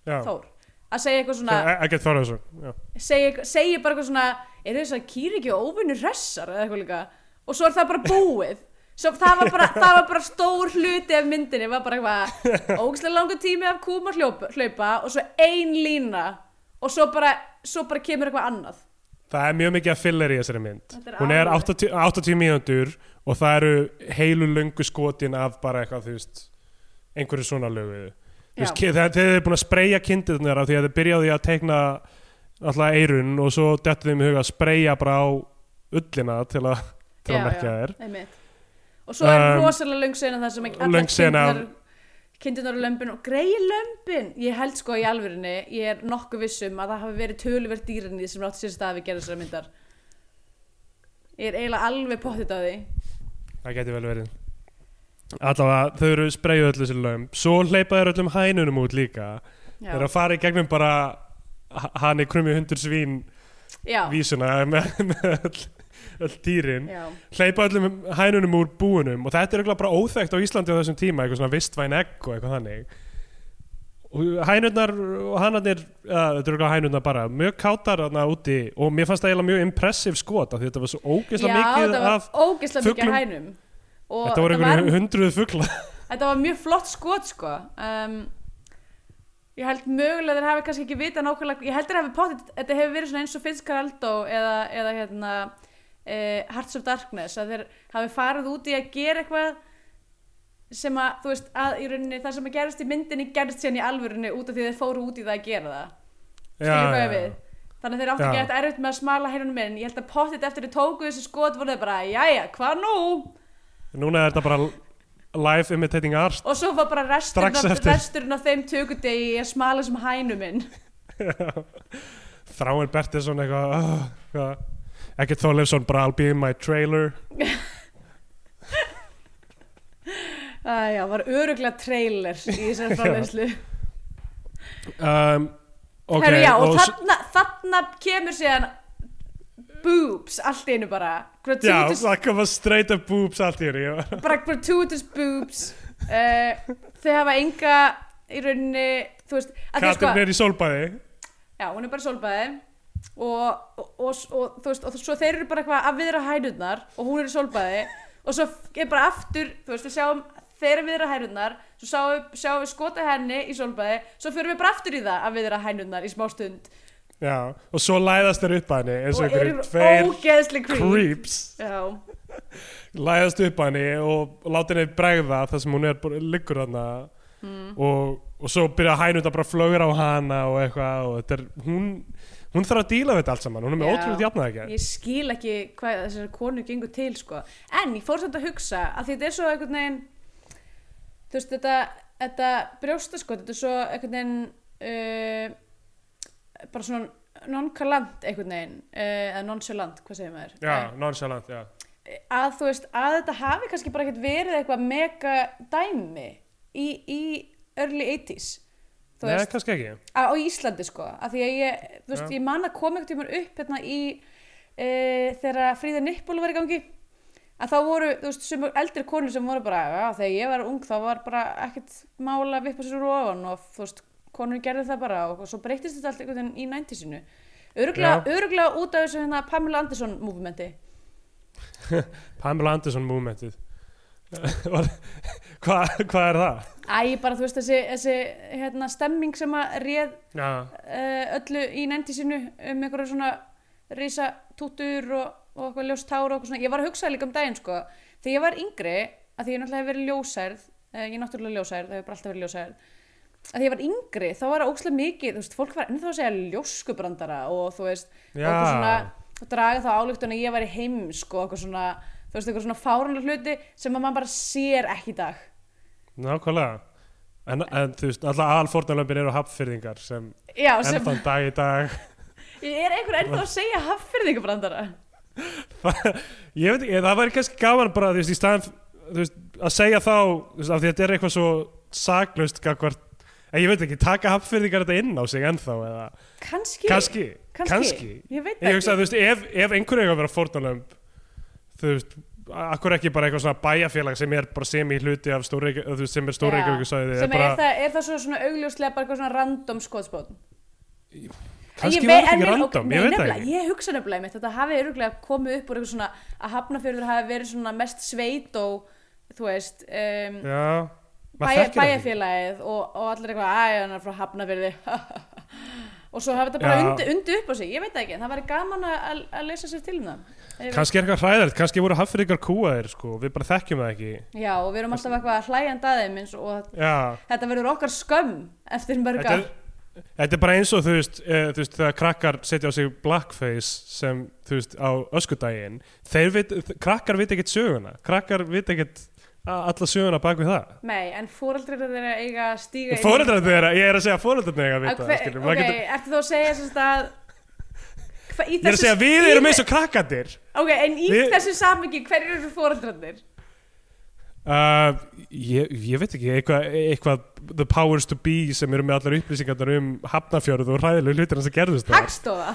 já, Þór að segja eitthvað svona ekkert þára þessu segja, segja bara eitthvað svona er þess að kýr ekki óvinnur hressar? eða eitthvað líka. Og svo er það bara búið. Svo það var bara, það var bara stór hluti af myndinni, var bara eitthvað ógislega langur tími af kúm að hljópa, hlaupa og svo ein lína og svo bara, svo bara kemur eitthvað annað. Það er mjög mikið að filler í þessari mynd. Er hún er alveg. 80, 80 mínútur og það eru heilu löngu skotin af bara eitthvað þú veist einhverju svona lögu Já. þegar þeir eru búin að spreyja kindirnar því að þeir byrjaði að teikna alltaf eirun og svo dettu þeim í huga að spreyja bara á ullina til að, til að merkja þér og svo er Um, rosalega löng sena það sem af- kindurnar og lömbin og greiði lömbin. Ég held sko í alvörinni ég er nokkuð vissum að það hafi verið töluvert dýrinni sem átti sér stað við gerð þessara myndar. Ég er eiginlega alveg pottit á því. Það geti vel verið allavega þau eru spreyjuð öllu sér lögum. Svo hleypa þeir öllum hænunum út líka. Þeir eru að fara í gegnum bara hann er krummi hundur svín já. vísuna með, með öll öll dýrin. Já, hleypa öllum hænunum úr búunum. Og þetta er eiginlega bara óþekkt á Íslandi á þessum tíma, eitthvað svona vistvæn egg og eitthvað þannig. Og hænurnar og hannarnir ja, þetta er eiginlega hænurnar bara, mjög kátar þarna úti. Og mér fannst það eiginlega mjög impressive skot af því þetta var svo ógeðslega mikið af fuglum. Og þetta voru einhverju hundruð fugla. Þetta var mjög flott skot sko. Um, ég held mögulega þeir hafi kannski ekki vita nákvæmlega ég held þeir hafi potið, þetta hefur verið eins og Fitzcarraldo eða, eða hérna uh, Hearts of Darkness að þeir hafi farið út í að gera eitthvað sem að, þú veist, að í rauninni það sem að gerist í myndinni gerist síðan í alvörunni út af því þeir fóru út í það að gera það. Skilur hvað við? þannig að þeir áttu Já. ekki eftir erfitt með að smala heyrunum minn. Ég held að potið eftir þeir tóku þessi skot voru þeir bara, jæja, hvað nú? Núna er þetta bara live imitating art. Og svo var bara resturinn af, resturinn af þeim tökudegi að smala sem hænu minn Þráin Bertilsson eitthvað oh, hvað- Ekkert Þorleifsson bara I'll be in my trailer. Æja, var öruglega trailer í þessari framleiðslu. Um, ok Herru, já, og, og þarna, þarna kemur síðan boobs allt í einu bara. Já, gratuitous, það koma straight up boobs allt í já. bara gratuitous boobs. Uh, þau hafa enga í rauninni þú veist, að því sko Katrin er í sólbæði já, hún er bara í sólbæði og, og, og, og þú veist, og svo þeir eru bara eitthvað að viðra hænurnar og hún er í sólbæði og svo er bara aftur, þú veist, við sjáum þeir eru viðra hænurnar, svo sjáum, sjáum við skota henni í sólbæði, svo fyrir við bara aftur í það að viðra hænurnar í smá stund Já, og svo læðast þeir upp að henni eins og einhverjum tveir creeps. læðast upp að henni og, láta henni bregða þar sem hún er liggur þarna. Mm. og, og svo byrja að bara flögra á hana og eitthvað og þetta er, hún, hún þarf að díla við þetta allt saman, hún er með ótrúlega jafnað ekki ég skil ekki hvað þessari konu gengur til sko. en ég fór samt að hugsa að þetta er svo einhvern veginn þú veist þetta, þetta brjóstaskot þetta er svo einhvern veginn uh, bara svona nonchalant einhvern veginn uh, eða nonchalant, hvað segir maður? Já, nonchalant, já. Eh, að þú veist, að þetta hafi kannski bara ekkert verið eitthvað mega dæmi í, í early 80s þú Nei, veist, kannski ekki. Á, Íslandi sko að því að ég, þú veist, Já. ég man að koma einhvern tímann upp hérna í e, þegar Fríða Nippul var í gangi að þá voru, þú veist, sumur eldri konur sem voru bara, já, þegar ég var ung þá var bara ekkert mála að vippa sér úr ofan og þú veist, konur gerðu það bara og, svo breytist þetta allt einhvern veginn í 90-sinu öruglega, út af þessu hérna Pamela Anderson movementi Pamela Anderson movementið Hvað hva er það? Æ, bara þú veist þessi, þessi hérna, stemming sem að réð uh, öllu í nændi sinu um einhverja svona risa tútur og, og eitthvað ljóst tár og eitthvað svona. Ég var að hugsa líka um daginn sko. Þegar ég var yngri, að því ég náttúrulega hef verið ljósærð, uh, ég er náttúrulega ljósærð, það hefur bara alltaf verið ljósærð. Að ég var yngri, þá var það ókslega mikið, þú veist, fólk var ennþá að segja ljóskubrandara og þú veist, og eitthvað svona, og draga þá álíktun að ég væri heimsk og eitthvað svona, þú veist, eitthvað svona fárunlega hluti sem að maður bara sér ekki í dag. nákvæmlega En, en þú veist, alltaf alfórnalömpin eru hafnfyrðingar sem Já, sem, ennþann dag í dag ég er einhver ennþá að segja haffyrðingabrandara. Ég veit ekki, það væri kannski gaman bara, þú veist, í staðan þú að segja þá, þú veist, af því að þetta er eitthvað svo saklaust gagvart en ég veit ekki, taka hafnfyrðingar þetta inn á sig ennþá eða, Kannski, kannski, kannski. Ég veit Ég það hugsa að þú veist, ef, ef einhverju eiga að vera fórnalömb þú veist, akkur ekki bara eitthvað svona bæjarfélag sem er bara sem í hluti af stóreik, þú veist, sem er Já, svæði, sem er, bara, það, er það svo svona augljóslega bara eitthvað svona random skoðspót kannski var þetta ekki random, ég veit það ekki. Ég hugsa nefnilega mitt, þetta hafi öruglega komið upp úr eitthvað svona að Hafnarfjörður hafi verið svona mest sveit og þú veist um, Já, bæjarfélagið og, og allir eitthvað, æ, hann er frá Hafnarfjörði og svo hafi þetta bara Já. undi, undi upp á sig, ég veit ekki, það væri gaman að, að leysa sér til um það. Kannski er eitthvað hræðilegt, kannski voru hafnfyrðingar kúaðir sko, við bara þekkjum það ekki. Já, og við erum alltaf eitthvað hlæjandi að þeim eins og Já, þetta verður okkar skömm eftir mörg þetta ár. er, þetta er bara eins og þú veist, e, þú veist þegar krakkar setja á sig blackface sem þú veist á öskudaginn vit, krakkar veit ekkert söguna. Krakkar veit ekkert alla söguna bak við það? Nei, en fóreldrar þeirra eiga að stíga í- fóreldrar þeirra, ég er að segja fóreldrar þeirra Að vita skilur, ok, maður getur, ertu þú að segja sem sagt að hva, í ég er að segja við erum eins og krakkandir ok, en í Við- þessu samingi hverju eru fóreldrarnir uh, ég, ég veit ekki eitthvað, eitthvað the powers to be sem eru með allar upplýsingarnar um hafnafjörð og hræðilegu hlutina sem gerðust það Hagstofa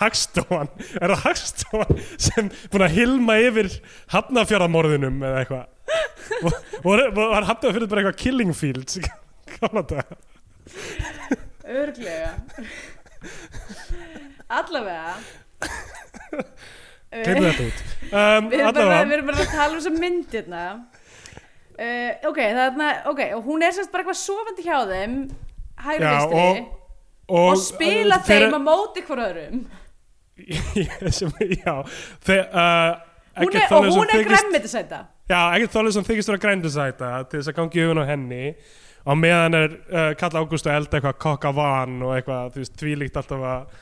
Hagstofan? Er það Hagstofan sem búin að hilma yfir hafnafjörðamorðinum eða eitthvað? Og, og var, var hafnafjörður bara eitthvað killing það? Örglega Allavega. Gleymdu þetta út. Um, Við erum bara, erum bara að tala um þessa myndirna uh, Ok, þarna Ok, og hún er sérst bara eitthvað sofandi hjá þeim vinstri og- og, og, spila fyrir- þeim á móti sem, já. Þeir, uh, hún er, Og hún er græmmetisæta Já, Egert Þorleifsson þykist vera grændisæta til þess að gangi í augun á henni. Á meðan er uh, Kall Ágúst að elda eitthvað kokka van og eitthvað, veist, tvílíkt alltaf að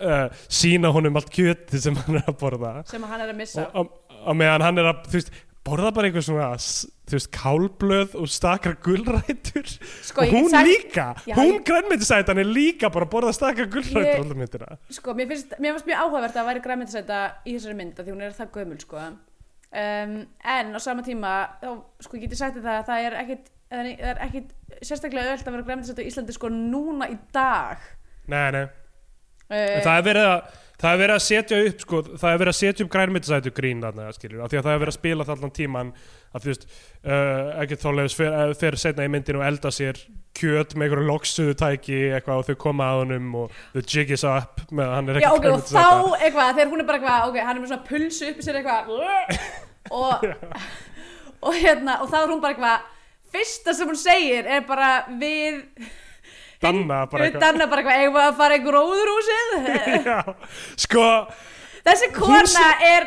uh, sína honum allt kjöti sem hann er að borða. Sem hann er að missa. Og á- á meðan hann er að, þú veist, borða bara einhver svona, þú veist, kálblöð og stakar gulrætur. Sko, og hún sagt- líka, Já, hún ég- grænmyndisætan er líka bara borða stakar gulrætur Ég- alltaf myndina Sko, mér finnst, mér finnst mjög áhugavert að væri græmmetisæta í þessari mynd af því hún er það gömul, sko. Um, en á sama tíma þá, sko, ég geti sagt það að það er ekkit það er- ekkit sérstaklega öll að vera græmmetisæta í Íslandi sko núna í dag. Nei, nei, uh, það er verið að Það er verið að setja upp, sko, það er verið að setja upp grænmyndisætu grín þarna, skiljur, af því að það er verið að spila það allan tíman, að þú veist, uh, ekkert þálegs fer, eh, fer setna í myndinu og elda sér kjöt með einhverju loksuðu tæki eitthvað og þau koma að honum og the jig is up með að hann er Já, ekki ok, og þá eitthvað, þegar hún er bara eitthvað, ok, hann er með svona pulsu upp í sér eitthvað og, og hérna, og þá er hún bara eitthvað, fyrsta sem hún segir er bara við, Danna bara eitthvað. danna bara eitthvað, eigum við að fara í gróðurhúsið? Já, sko, Þessi se- er,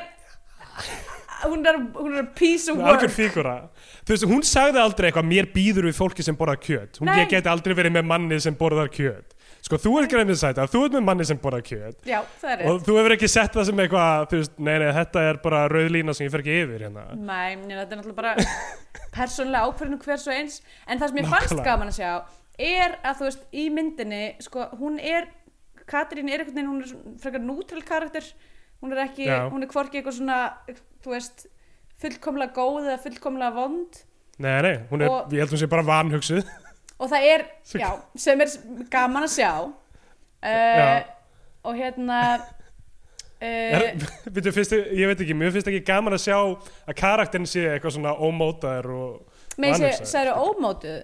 hún er, hún er piece of work. Þú veist, hún sagði aldrei eitthvað, mér býður við fólki sem borðar kjöt. Hún geti aldrei verið með manni sem borðar kjöt. Sko, þú er grænmyndisæta, þú ert með manni sem borðar kjöt. Já, það er Og þú hefur ekki sett það sem eitthvað, þú veist, nei, nei, þetta er bara rauð lína sem ég fer ekki yfir hérna. Nei, þetta er náttúrulega bara persónulega ákvörðinu hver svo eins en það sem ég fannst gaman að sjá er að þú veist, í myndinni sko, hún er, Katrín er veginn hún er frekar nútrál karakter. Hún er ekki, Já. hún er hvorki eitthvað svona þú veist, fullkomlega góð eða fullkomlega vond. Nei, nei, hún er, Og- ég held hún sé bara vanhugsuð. og það er, já, sem er gaman að sjá. Uh, og hérna uh, byrju, finnst, þér- ég veit ekki, mér finnst ekki gaman að sjá að karakterin sé eitthvað svona ómótaður og... með þessi, vanhugsaður, særu ómótuð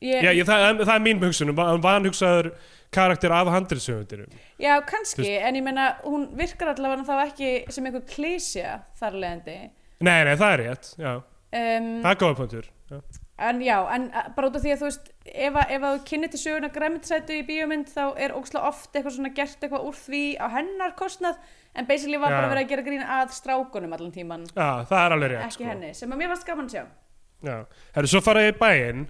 ég, Já, ég, það, það er mín hugsun, van- vanhugsaður karakter af handriðsöfundirum. Já, kannski, en ég meina hún virkar allavega þá ekki sem einhver klísja þar af leiðandi Nei, nei, það er rétt, já, um, það er góða punktur. Já. en já, en bara út af því að þú veist ef, að- ef að þú kynni til söguna græmitisætu í bíómynd þá er ógslag oft eitthvað svona gert eitthvað úr því á hennar kostnað en basically var Já. bara verið að gera grín að strákunum allan tíman, Já, það er alveg rétt, ekki sko. henni sem að mér varst gaman að sjá Já, herru, svo fara ég í bæinn.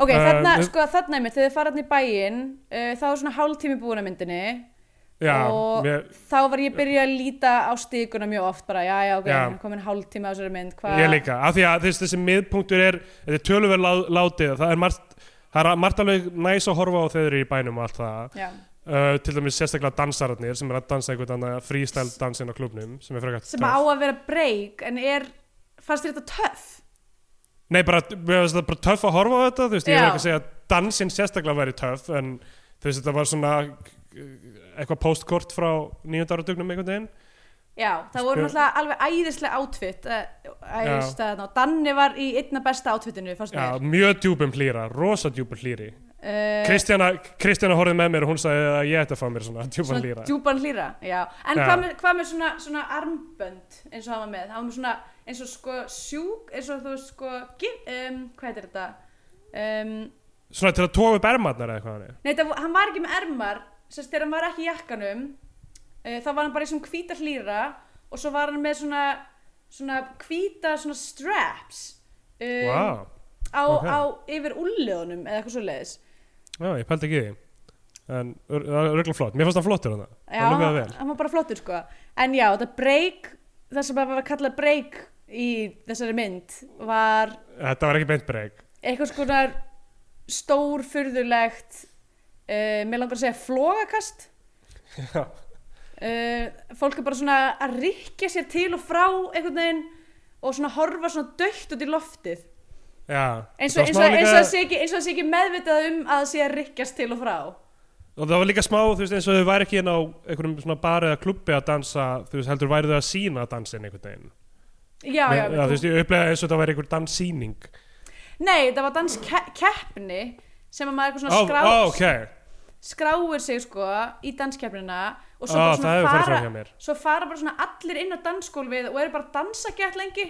Ok, Uh, þarna, við- sko, þarna einmitt, þegar þið farað í bæinn uh, þá er svona hálftími búin að myndinni Já, og mér, þá var ég byrjuð að líta á stíkuna mjög oft bara, já, já, ok, Já. komin hálftími á þessari mynd, hvað ég líka, af því að þess, þessi miðpunktur er, þetta er töluvert lá, látið, það er margt, það er margt alveg næs að horfa á þeir í bænum og allt það. Uh, til dæmis sérstaklega dansararnir sem er að dansa einhvern annan freestyle dansinn á klubnum sem er frekar sem á að vera break en er, fannst þér þetta töff? Nei, bara, það bara töff að horfa á þetta, þú veist, ég Já. er ekki að segja að dansinn sérstaklega væri töff, en þú veist, þetta var svona eitthvað postkort frá nýjönda áratugnum einhvern veginn. Já, það voru Sko- náttúrulega alveg æðislega átfitt uh, Danni var í einna besta átfittinu, fannst Já, mér mjög djúpum hlýra, rosa djúpum hlýri. Uh, Kristjana, Kristjana horfði með mér og hún sagði að ég ætti að fá mér svona djúpan Svona hlýra. djúpan hlýra, já En Já. hvað með, hvað með svona, svona armbönd eins og hann var með, hann var með svona eins og sko sjúk, eins og þú sko um, hvað heitir þetta um, Svona til að tóa upp ermarnar eða hvað er. Nei, það, hann var ekki með ermar sérst þegar hann var ekki í jakkanum uh, þá var hann bara í svona hvíta hlýra og svo var hann með svona svona hvíta svona straps um, Vá, á, ok. á yfir úlliðunum eða eitthvað svo leiðis já, ég pældi ekki því. En það er örgulega flott. Mér fannst það flottur hann. Já, hann, var bara flottur sko en já, þetta break það sem að kalla break í þessari mynd var Þetta var ekki beint breyk. eitthvað svona stór furðulegt uh, mér langar að segja flogakast Já. uh, fólk er bara svona að rikja sér til og frá einhvern veginn og svona horfa svona dögt út í loftið. Eins og, það sé ekki, meðvitað um að það sé að rikkjast til og frá. Og það var líka smá, veist, eins og þau væri ekki inn á einhverjum svona bar eða klubbi að dansa þú veist, heldur væri þau að sína dansin einhvern veginn? Já, já, þú veist, ég upplega eins og það væri einhver danssýning. Nei, það var danskeppni sem að maður eitthvað svona skrá, ó, ok, skráir sig sko í danskeppnina og svo Ó, bara svona fara svo fara bara svona allir inn á dansskólfið og eru bara að dansa gett lengi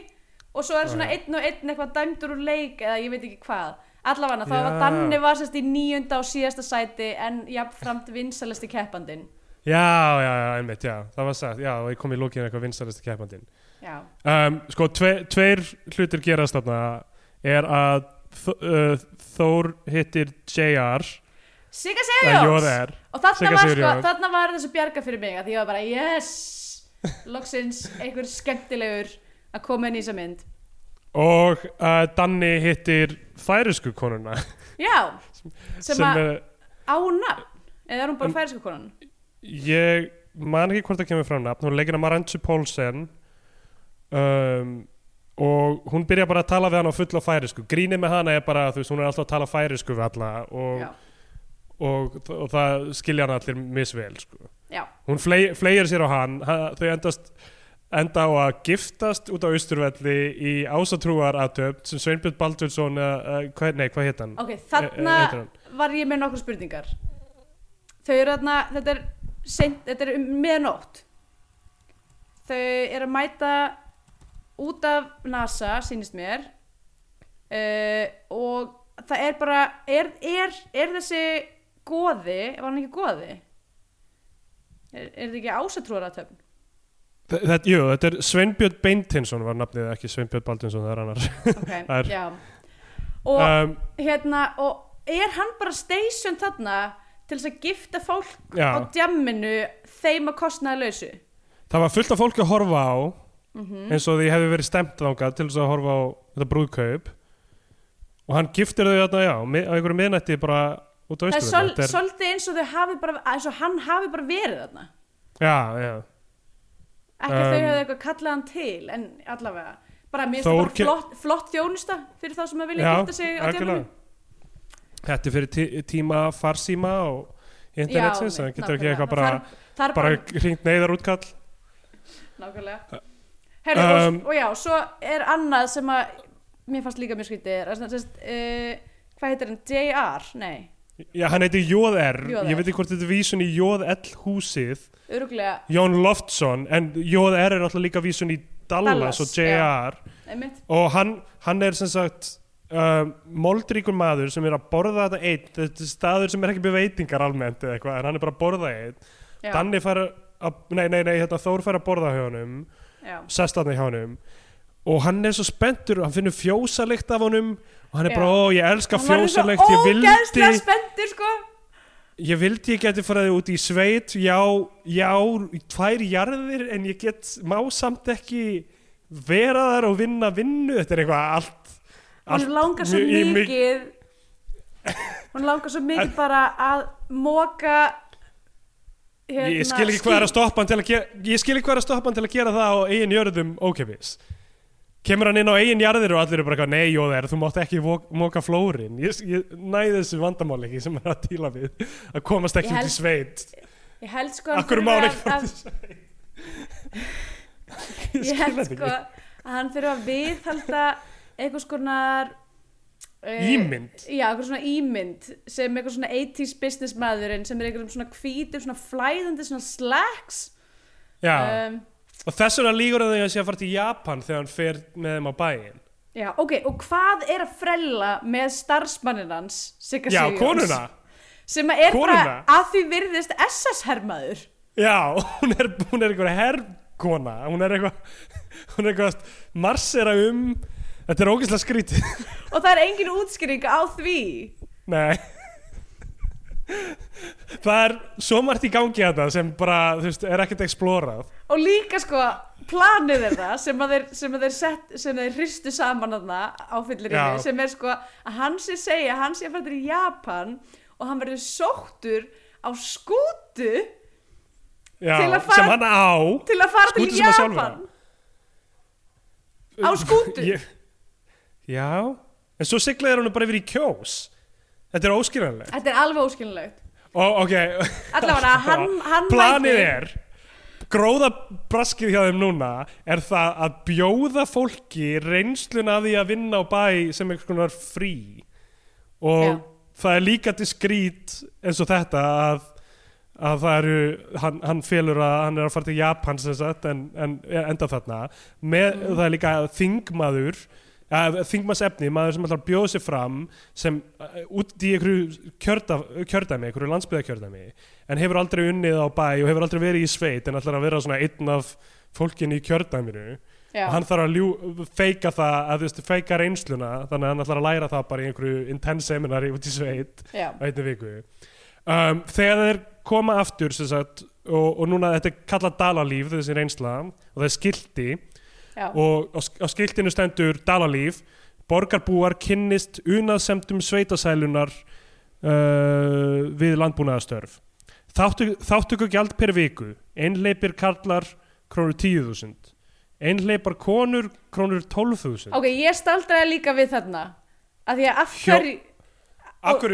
og svo er svona Já. einn og einn eitthvað dæmdur úr leik eða ég veit ekki hvað. Allavega þá var Já. Danni var sérst í níunda og síðasta sæti en jafnframt vinsalasti keppandinn. Já, já, já, einmitt, já, það var sagt já, og ég kom í lókinu eitthvað vinstaristi keppandinn. Já, um, sko, tve, tveir hlutir gerast þarna. Er að Þ- uh, Þór hittir JR Sigga eða Sigurjóns! JR og þarna Sigga var, sko, Sigurjóns. þarna var þessu bjarga fyrir mig að því ég var bara yes! Loksins einhver skemmtilegur að koma inn í þessa mynd. Og uh, Danni hittir færisku konuna. Já, sem, sem að er, á nafn eða er hún bara Um, færisku konan? ég man ekki hvort það kemur fram nafn hún leikir að Marantzu Pólsen um, og hún byrja bara að tala við hann á fulla færisku grínið með hana er bara, þú veist, hún er alltaf að tala færisku við alla og, já, og, og, það skilja hann allir misvel sko. hún fley, fleir sér á hann ha, þau endast enda á að giftast út á Austurvelli í ásatrúar aðtöp sem Sveinbjörn Baldursson uh, hvað, nei, hvað hétt hann? ok, E- þarna e- hann? var ég með nokkur spurningar. Þau eru þarna þetta er, er um meðnótt þau eru að mæta út af NASA sýnist mér. Uh, og það er bara er, er, er þessi goði, var hann ekki goði? Er, þetta ekki ásatrúaratöfn Þe- Þetta, jú, þetta er Sveinbjörn Beintinsson var nafnið ekki Sveinbjörn Baldursson, það er annar. Ok, Það er- og um, hérna og er hann bara station þarna til þess að gifta fólk já, á djamminu þeim að kostnaði lausu það var fullt af fólki að horfa á mm eins og því hefði verið stemt þangað til þess að horfa á þetta brúðkaup. Og hann giftir þau þarna, já, á einhverju miðnætti bara út á það sol, Þetta er- svolítið eins og þau hafi bara eins og hann hafi bara verið þarna. Já, já ekki að þau Um, hefði eitthvað kallað hann til en allavega. Bara mér finnst það flott, flott þjónusta fyrir þá sem að vilja gifta sig á djamminu Þetta er fyrir tí tíma farsíma og internetsins, Já, það getur ekki eitthvað bara, það er bara hringt neyðar útkall nákvæmlega. Herru, Um, og, og já, svo er annað sem að mér fannst líka mjög skrítið er, að, uh, hvað heitir hann, JR? Nei, Já, hann heitir JR, JR. ég veit ekki hvort þetta er vísun í JL húsið. Öruglega Jón Loftsson, en JR er alltaf líka vísun í Dallas, Dallas, og JR einmitt. Og hann, hann er sem sagt um, moldríkur maður sem er að borða þetta einn, þetta er staður sem er ekki með veitingar almennt eða eitthvað, en hann er bara að borða einn. Já, Danni fær að, nei, nei, nei, hérna, Þór fær að borða hjá já. sest hann hjá honum. Og hann er svo spenntur, hann finnur fjósalikt af honum. og hann er bara, ó, ég elska svo ég vildi, spenntur sko. Ég vildi ég geti farið út í sveit já, já, tvær jarðir en ég get, má samt ekki vera þar og vinna vinnu, þetta er eitthvað allt hún langar svo mikið. Hún langar svo mikið bara að móka hérna, ég skil ekki hvað er að stoppa hann til að gera ég skil ekki hvað er að stoppa hann til að gera það á eigin jörðum ókefis kemur hann inn á eigin jarðir og allir eru bara eitthvað, nei jóðar, þú mátt ekki moka flórin. Ég, ég næði þessu vandamál ekki sem er að díla við að komast ekki Ég út í held- sveit. ég held sko akkur þurfi má hann að- ekki að- út í sveit? Ég held sko að hann þurfa að viðhalda einhvers konar uh, Ímynd? já, einhver svona ímynd sem einhver svona 80s business maðurinn sem er einhverjum svona hvítum svona flæðandi svona slacks. Já, um, og þess vegna lígur hann því að sé að fara til Japan þegar hann fer með þeim á bæin já, ok, og hvað er að frella með starfsmannin hans Sigga já, Sigurjóns? konuna. Sem er Konuna? bara að því virðist SS hermaður. Já, hún er, hún er einhver herrkona. Hún er eitthvað hún er eitthvað að marsera um. Þetta er ógeðslega skrítið. Og það er engin útskýring á því. Nei Það er svo margt í gangi þetta sem bara, þú veist, er ekkert explorað og líka sko planið þeirra sem að þeir, sem að þeir, sett, sem þeir hristu saman þarna á fyllirinni Já. sem er sko að hann sé segja sé að fara til Japan og hann verður sóttur á skútu Já, Til að fara- sem hann á til að fara til Japan Á skútu? Ég, Já, en svo siglaði hann bara yfir í kjós Þetta er óskiljanlegt. Þetta er alveg óskilnilegt og ok. Allavega hann, hann planið mætir- er gróða braskið hjá þeim núna er það að bjóða fólki reynsluna af því að vinna á bæ sem einhvers konar frí. Og Já. það er líka diskrít eins og þetta að, að það eru hann, hann felur að hann er að fara til Japan sem sagt en, en enda þarna. Með, Mm. það er líka þingmaður að þingmannsefni, maður sem ætlar að bjóða sér fram sem uh, út í einhverju kjörda, kjördæmi, einhverju landsbyðakjördæmi en hefur aldrei unnið á bæ og hefur aldrei verið í sveit en ætlar að vera svona einn af fólkin í kjördæminu. Já. og hann þarf að ljú, feika það að þú veist, feika reynsluna þannig að hann ætlar að læra það bara í einhverju intense seminari út í sveit á einni viku. Um, þegar þeir koma aftur sagt, og, og núna þetta er kallað dalalíf þessi reynsla og það er skilti Já. og á, skiltinu stendur dalalíf. Borgarbúar kynnist unaðsemdum sveitasælunar uh, við landbúnaðastörf Þáttu, þáttöku gjald per viku. Einleipir karlar krónur 10.000 einleipar konur krónur 12.000 ok, ég staldraði líka við þarna. Að því að af Hjó- hverju Akkur,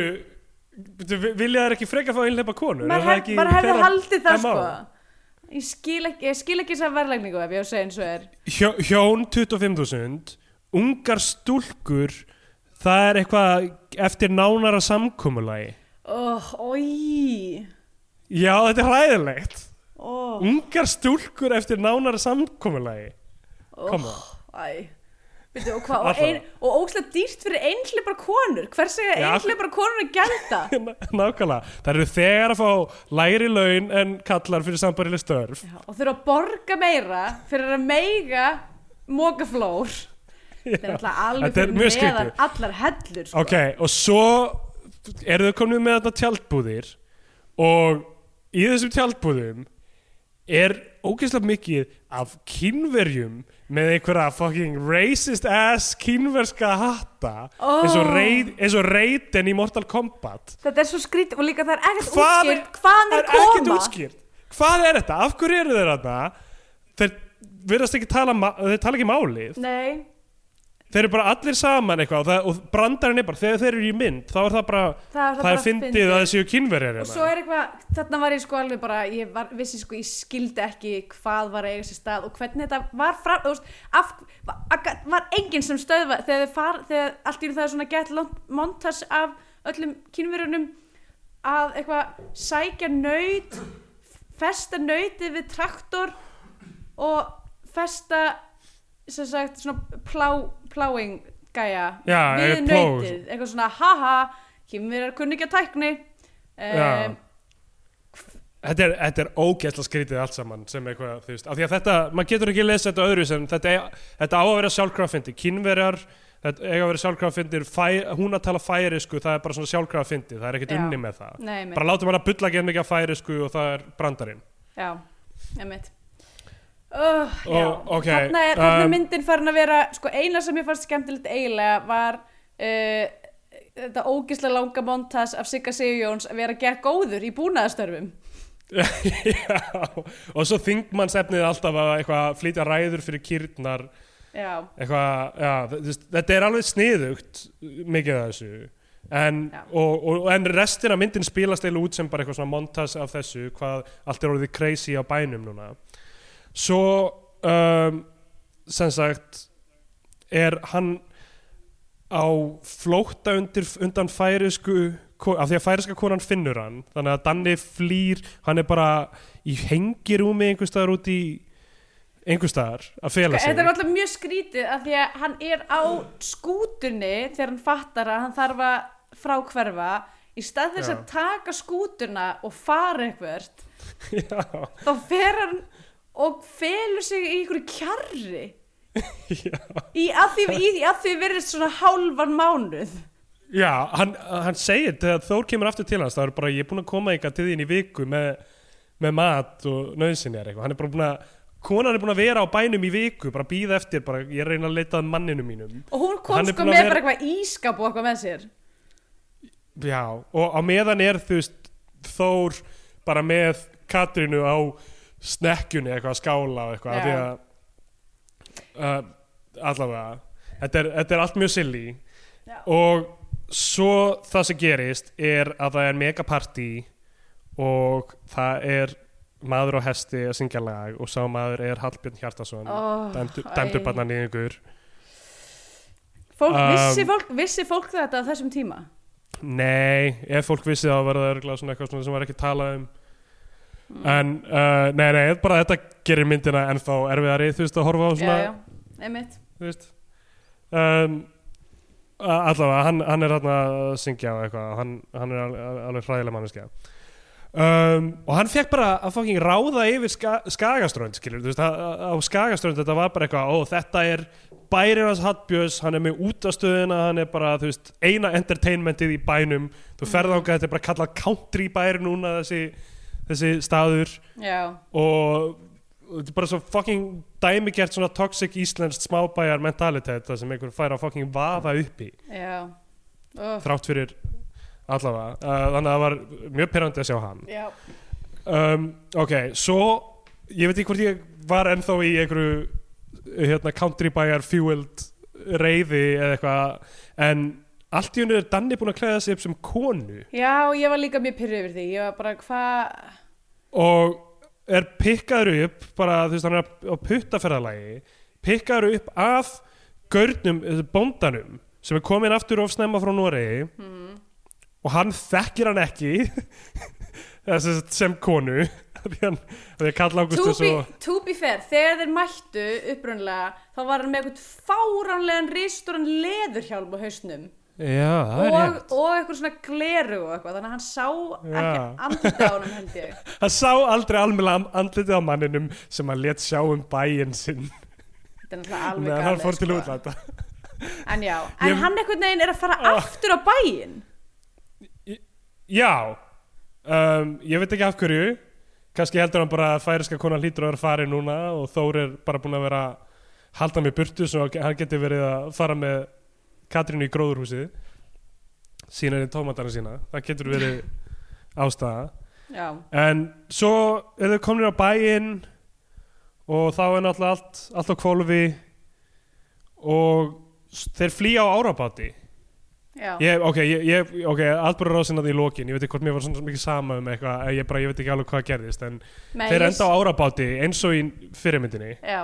vilja þær ekki freka fá einleipa konur? Maður það hefði haldið það MO? sko ég skil ekki, ég skil ekki þess að verðlægningu ef ég á að segja eins og er. Hjó, hjón 25.000 ungar stúlkur það er eitthvað eftir nánara samkomulagi. Oh, oi. Já þetta er hræðilegt. Oh, ungar stúlkur eftir nánara samkomulagi. Oh, koma æ Veitu, og, og, ein, og óslega dýrt fyrir einhleipar konur. Hver segja Já. einhleipar konur að gelda nákvæmlega, það eru þegar að fá lægri laun en kallar fyrir sambarileg störf. Já, og þurfa að borga meira fyrir að meiga mókaflór þetta er alltaf alveg fyrir meðan allar hellur sko. ok, og svo eru þau komin með þetta tjaldbúðir og í þessum tjaldbúðum er ógeðslega mikið af kynverjum með einhverja fucking racist ass kynverska hatta Ó. eins og og reytin í Mortal Kombat. Þetta er svo skrít og líka það er ekkert Hvað er- útskýrt. Hvaðan það þeir er ekkert útskýrt. Hvað er þetta, af hverju eru þeir þarna? Þeir verðast ekki tala þeir tala ekki málið. Nei, þeir eru bara allir saman eitthvað og, það, og brandarinn er bara, þegar þeir eru í mynd þá er það bara, það, það, það er fyndið að þessu kynverjar og svo er eitthvað, þarna var ég sko alveg bara ég var, vissi sko, ég skildi ekki hvað var eiga sér stað og hvernig þetta var frá, þú veist, af, var, var enginn sem stöðva, þegar þið far þegar allt í það er svona gett montas af öllum kynverjunum að eitthvað sækja nöyt festa nöytið við traktor og festa sem sagt svona plá, pláing gæja Já, við nöytið eitthvað svona haha kynverjar kunni ekki að tækni. Um, Þetta er, þetta er ógæsla skrítið allt saman sem eitthvað, þú veist, af því að þetta, maður getur ekki lesa þetta öðru sem, þetta, er, þetta á að vera sjálfkrafindi, kynverjar, þetta eiga að vera sjálfkrafindir, hún að tala færisku, það er bara svona sjálfkrafindi, það er ekkert unni með það. Nei, mitt. Bara látum hann að bulla ekki mikið af færisku og það er brandarinn. Já, einmitt uh, Já, Og, ok, þarna er, þarna er um, myndin farin að vera sko eina sem ég fannst skemmtilegt eiginlega var uh, þetta ógislega langa montas af Sigga Sigurjóns að vera gert góður í búnaðastörfum já, og svo þingmannsefnið alltaf að eitthvað flytja ræður fyrir kýrnar, Já, eitthvað, já, þetta er alveg sniðugt mikið af þessu. En, og, og, en restin af myndin spilast eiginlega út sem bara eitthvað svona montas af þessu, hvað allt er orðið crazy á bænum núna svo um, sem sagt er hann á flótta undir, undan færisku af því að færiska konan finnur hann þannig að Danni flýr hann er bara í hengirúmi einhvers staðar út í einhvers staðar að fela sig. þetta er alltaf mjög skrítið af því að hann er á skútunni þegar hann fattar að hann þarf að fráhverfa. Í stað þess Já. að taka skútuna og fara eitthvert Já, þá fer hann og felur sig í einhverju kjarri. Í að því, í, að því verðist svona hálfan mánuð. Já, hann, hann segir þegar Þór kemur aftur til hans þá er bara ég er búin að koma eitthvað til þín í viku með, með mat og nöðsynjar eitthvað. Hann er bara búin að konan er búin að vera á bænum í viku bara býða eftir, bara ég er reyna að leita að manninu mínum. Og hún kom Hann sko með vera- bara eitthvað ískap og eitthvað með sér. Já, og á meðan er þú veist Þór bara með Katrínu á snekkjunni eitthvað að skála og eitthvað Já. að uh, allavega þetta er, þetta er allt mjög silly Já. og svo það sem gerist er að það er megapartí og það er maður á hesti að syngja lag og sá maður er Hallbjörn Hjartason oh, dæmdur, dæmdur barna nýðingur fólk, Um, vissi, fólk, vissi fólk þetta á þessum tíma? Nei, ef fólk vissi þá var það örgulega svona eitthvað sem var ekki talað um. En uh, nei, nei, bara þetta gerir myndina ennþá erfiðari, þú veist, að horfa á svona já, já, einmitt. Þú veist. Um, allavega, hann, hann er hérna að syngja og eitthvað, hann, hann er alveg, alveg hræðileg manneskja. Um, og hann fekk bara að fucking ráða yfir ska, skagaströnd, skilur þú veist, á, á skagaströnd þetta var bara eitthvað, ó þetta er bærið hans Hallbjörns, hann er með útastöðina hann er bara, þú veist, eina entertainmentið í bænum, þú ferð ángað þetta er bara kallað country bær núna þessi, þessi staður já, og þetta er bara svo fucking dæmigert svona toxic íslenskt smábæjar mentalitet það sem einhver fær að fucking vaða upp í. Þrátt fyrir allavega. Uh, þannig að það var mjög pyrrandi að sjá hann. Um, ok, svo ég veit ekki hvort ég var ennþá í einhverju hérna, country bæjar fueled reyði eða eitthvað en allt í hennu er Danni búin að klæða sig upp sem konu. Já, ég var líka mjög pyrrið yfir því. Ég var bara, hvað og er pikkaður upp bara þú veist hann er á puttaferðalagi pikkaður upp af gaurnum, þessu bóndanum sem er komin aftur of snemma frá Noregi. Hmm, og hann þekkir hann ekki þessi sem konu af því hann, af því að Karl to, be, fair, þegar þeir mættu upprunlega, þá var hann með eitthvað fáránlegan ristóran leðurhjálm á hausnum já, og, og eitthvað svona gleru og eitthvað, þannig að hann sá ekki Já. andlita á honum held ég. Hann sá aldrei alveg andlitið á manninum sem hann let sjá um bæinn sinn. Alveg meðan hann fór til sko. útlanda. En já, en Ég- hann einhvern veginn er að fara Ah. aftur á bæinn? Já. Um, Ég veit ekki af hverju. Kannski heldur hann bara að færiska konan hlýtur að vera farið núna og Þór er bara búin að vera að halda mig burtu svo að hann geti verið að fara með Katrínu í gróðurhúsið sína í tómatana sína það getur verið ástæða. Já, en svo er þau komin á bæinn og þá er náttúrulega allt, allt á kvolfi og þeir flýja á árabáti. Já, Ég, ok, ég, ok, atbyrður rásinnaði í lokin. Ég veit ekki hvort mér var svona mikið sama um eitthvað ég, bara, ég veit ekki alveg hvað gerðist en Nei, þeir enda á árabáti eins og í fyrirmyndinni. Já,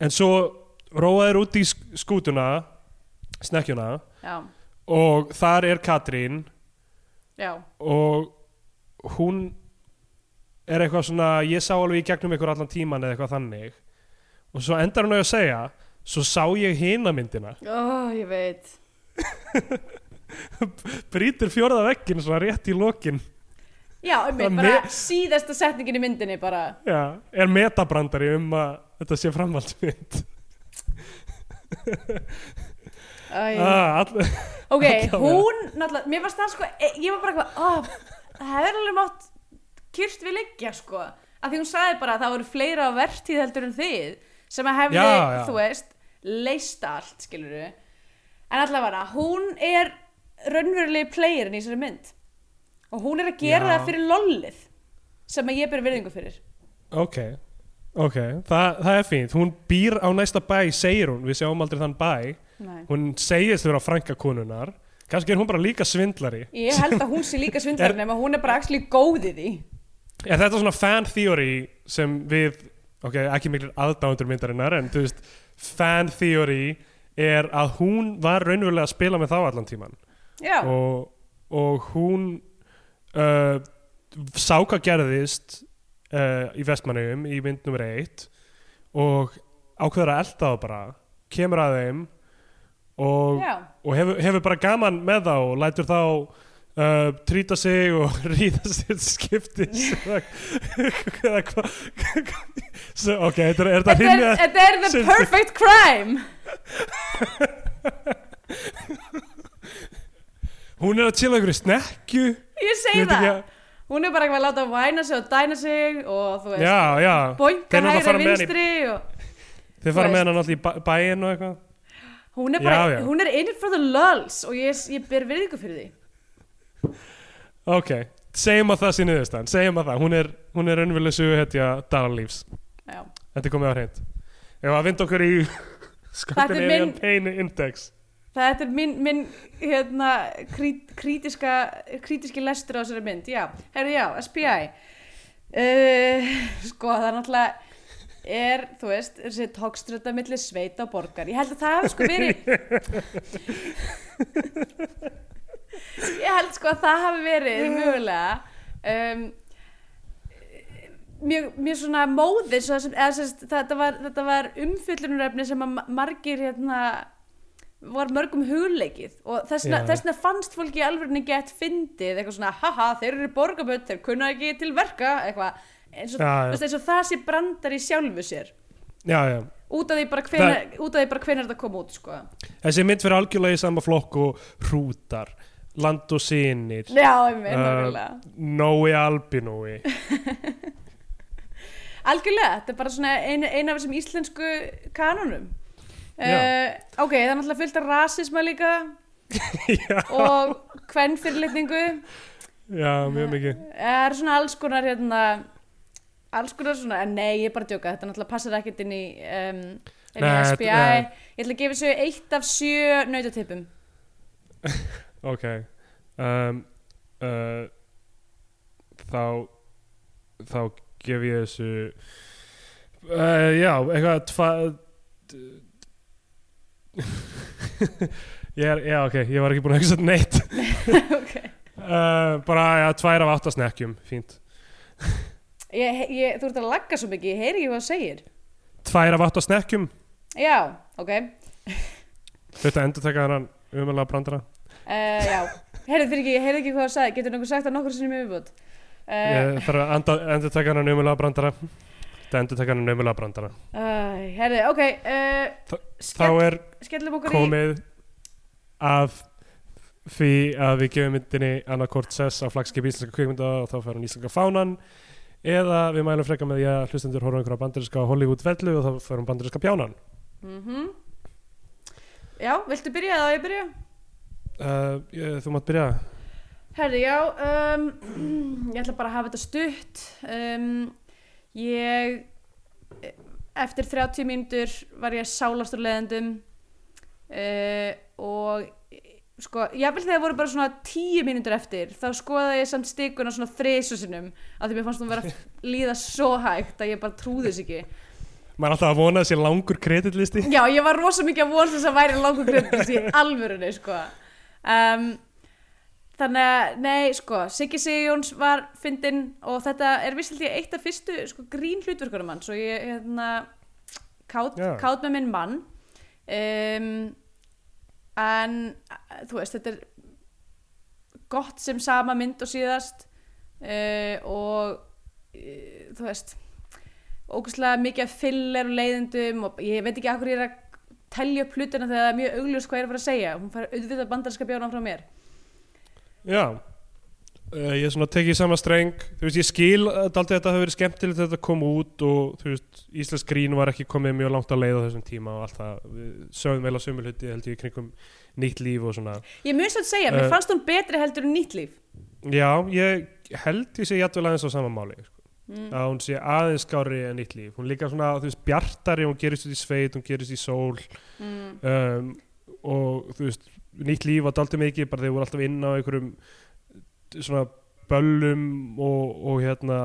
en svo róaðir út í sk- skútuna snekkjuna já, og þar er Katrín já. og hún er eitthvað svona ég sá alveg í gegnum ykkur allan tíman eða eitthvað þannig. Og svo endar hún að segja svo sá ég hina myndina. Ó, ég veit. Brýtur fjórða veggin svona rétt í lokin. Já, einmitt, Það bara me- síðasta setningin í myndinni bara. Já, er metabrandari um að þetta sé framhaldsmynd ah, ok, hún náttúrulega, mér varst það sko e- ég var bara eitthvað, það hefur alveg mátt kyrst við liggja sko. Að því hún sagði bara að það voru fleira á vertíð heldur en þið sem að hefði, Já, já. þú veist leist allt, skilur en allavega, hún er raunverulegi playerin í þessari mynd. Og hún er að gera Já. það fyrir lollið sem að ég ber virðingu fyrir. Ok, ok Þa, Það er fínt, hún býr á næsta bæ segir hún, við sjáum aldrei þann bæ. Nei. hún segist vera frænka konunar kannski er hún bara líka svindlari. Ég held að hún sé líka svindlar nema hún er bara actually góð í Er þetta svona fan theory sem við, ok, ekki miklir aðdándur myndarinnar en þú veist fan theory er að hún var raunverulega að spila með þá allan tíman já, og, og hún uh, sá hvað gerðist uh, í vestmannum í mynd nummer eitt og ákveður að elda það bara kemur að þeim og, og hefur, hefur bara gaman með þá og lætur þá uh, trýta sig og ríða sér skiptis eða hvað ok, þetta er, er þetta Þetta er, the perfect crime. Hún er að chilla ykkur í snekju Ég segi það Hún er bara eitthvað að láta væna sig og dæna sig og þú veist, fara hægri vinstri Þið fara með hann alltaf í bæ- bæinn og eitthvað. Hún er bara, Já, já. hún er in it for the lulls og ég, ég ber virðingu fyrir því. Ok, segjum að það sé niðurstaðan Segjum að það, hún er, hún er raunveruleg sögu hetja Dalalífs Já, Þetta er komið á hreint. Ef að vinda okkur í Scandinavian minn- Pain Index þetta er minn, minn hérna, krít, krítiska krítiski lestur á þessari mynd já, herru já, SPI uh, sko það er náttúrulega er, þú veist, þessi tókströta milli sveita og borgar, ég held að það hafi sko verið ég held sko að það hafi verið mögulega um, mjög, mjög svona móðis það eða, sérst, þetta, var, var umfyllunarefni sem að ma- margir hérna var mörgum hugleikið og þessna, þessna fannst fólki alvörinu gett fyndið, eitthvað svona haha, þeir eru borgarböld, þeir kunna ekki til verka eitthvað, eins og, Já, já. eins og það sé brandar í sjálfu sér. Já, út af því bara hvenar, hvenar þetta kom út sko. þessi mynd fyrir algjörlega í sama flokk og hrútar, land og einmitt, Uh, nákvæmlega. Nói Albinói. Algjörlega, þetta er bara svona ein, af þessum íslensku kanonum Já. Uh, ok, það er náttúrulega fullt af rasisma líka. Og kvennfyrirlitningu já, mjög mikið. Það er svona alls konar hérna alls konar svona, en nei, ég er bara að djóka. Þetta náttúrulega passar ekkert inn í um, inn í Nei, SPI, þetta- ég ætla að gefa þessu eitt af sjö nautatippum. Ok. Um, uh, þá þá gef ég þessu uh, já, eitthvað tva ég er, já ok ég var ekki búin að hugsa neitt. Ok. Uh, bara, já, tvær af áttasnekkjum fínt, ég, ég, þú ert að lagga svo mikið, ég heyri ekki hvað það segir. Tvær af áttasnekkjum já, ok. Þetta endur taka þennan umöðlega brandara. Uh, já, heyrðu fyrir ekki, ég heyrði ekki hvað það sagði, getur nokkuð sagt það nokkur sinnum yfirbútt? Uh, ég þarf að endur taka þennan umöðlega brandara þetta endur taka þennan umöðlega brandara uh, heyrðu, ok, uh, þá er okkur í, komið að því að við gefum myndinni annarkort sess á flagskip íslenska kvikmynda og þá fær hann íslenska fánan eða við mælum frekar með því að hlustendur horfa einhverja bandarinska Hollywood vellu og þá fær hann bandarinska pjánan mm já, viltu byrja eða ég byrja? uh, ég, þú mátt byrja Herðu, já, um, ég ætla bara að hafa þetta stutt. Um, ég, eftir 30 mínútur var ég sálastur leðendum uh, og sko, jáfnvel þegar voru bara svona 10 mínútur eftir, þá skoðaði ég samt stikuna svona þrisusinum af því mér fannst hún vera að líða svo hægt að ég bara trúði þess ekki. maður er alltaf að vona þessi langur kreditlisti Já, ég var rosa mikið að vonast þess að væri langur kryddist í alvörunni, sko. Um, þannig að, nei, sko, Siggi Sigjóns var fyndinn og þetta er vissalt ég eitt af fyrstu, sko, grín hlutverkunum hann, svo ég, hérna, kátt, Já. kátt með minn mann. Um, en, þú veist, þetta er gott sem sama mynd og síðast uh, og, uh, þú veist, ógustlega mikið af filler og leiðendum og ég veit ekki akkur ég er að telja upp hlutina þegar það er mjög augljós hvað ég er að fara að segja hún fær auðvitað bandarska bjónan frá mér já uh, ég er svona tekið í sama streng þú veist ég skil að aldrei þetta hafi verið skemmtilegt þegar þetta kom út og þú veist Íslands grín var ekki komið mjög langt að leið á þessum tíma og allt það við sögum vel á sömu hluti held ég kringum nýtt líf og svona ég mun svo að segja, mér Eh. fannst hún betri heldur en nýtt líf Já, ég held ég sé jættvel aðeins á sama máli sko. mm. að hún sé aðeins skári en nýtt líf hún líka svona, þú veist, bjartari hún gerist út í sveit, hún gerist í sól Mm. um, og þú veist nýtt líf var daldið mikið, bara þeir voru alltaf inn á einhverjum svona böllum og, og hérna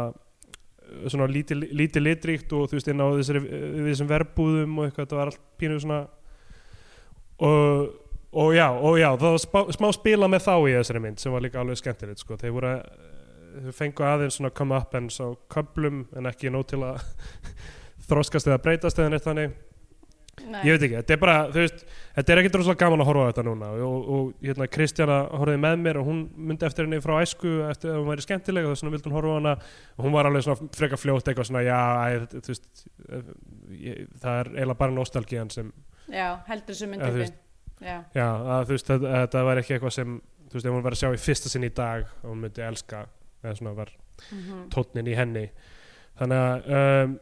svona lítið líti litríkt og þú veist inn á þessari, þessum verbúðum og eitthvað, þetta var allt pínu svona og, og já, og já það var spá, smá spila með þá í þessari mynd sem var líka alveg skemmtilegt sko, þeir voru að þau fengu aðeins svona come up en svo köplum en ekki nóg til að þroskast eða breytast eða neitt þannig Nei. ég veit ekki, þetta er bara veist, þetta er ekkert rosalega gaman að horfa á þetta núna og, og hérna Kristjana horfði með mér og hún myndi eftir henni frá æsku eftir að hún væri skemmtileg og þess vegna vildi hún horfa á hana og hún var alveg svona frekar fljótt eitthvað svona já, æ, þú veist eh, ég, það er eiginlega bara nostalgían sem já, heldur þú myndi veist. já, já, að þú veist, þetta, þetta var ekki eitthvað sem þú veist, ef hún var að sjá í fyrsta sinn í dag og hún myndi elska, eða svona var mm tónnin í henni þannig að um,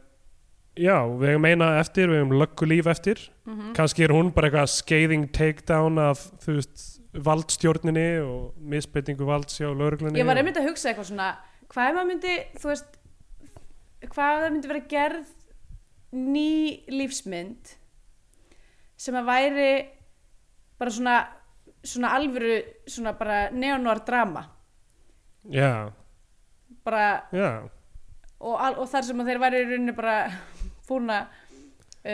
já, við hefum eina eftir, við hefum löggu líf eftir. -hmm. kannski er hún bara eitthvað scathing takedown af þú veist valdstjórninni og misbeitingu valds hjá lögreglunni ég var einmitt að hugsa eitthvað svona hvað ef maður myndi, þú veist hvað ef það myndi vera gerð ný lífsmynd sem að væri bara svona, svona alvöru svona bara neonúar drama? Já, bara já. og, og þar sem þeir væri í rauninni bara búin að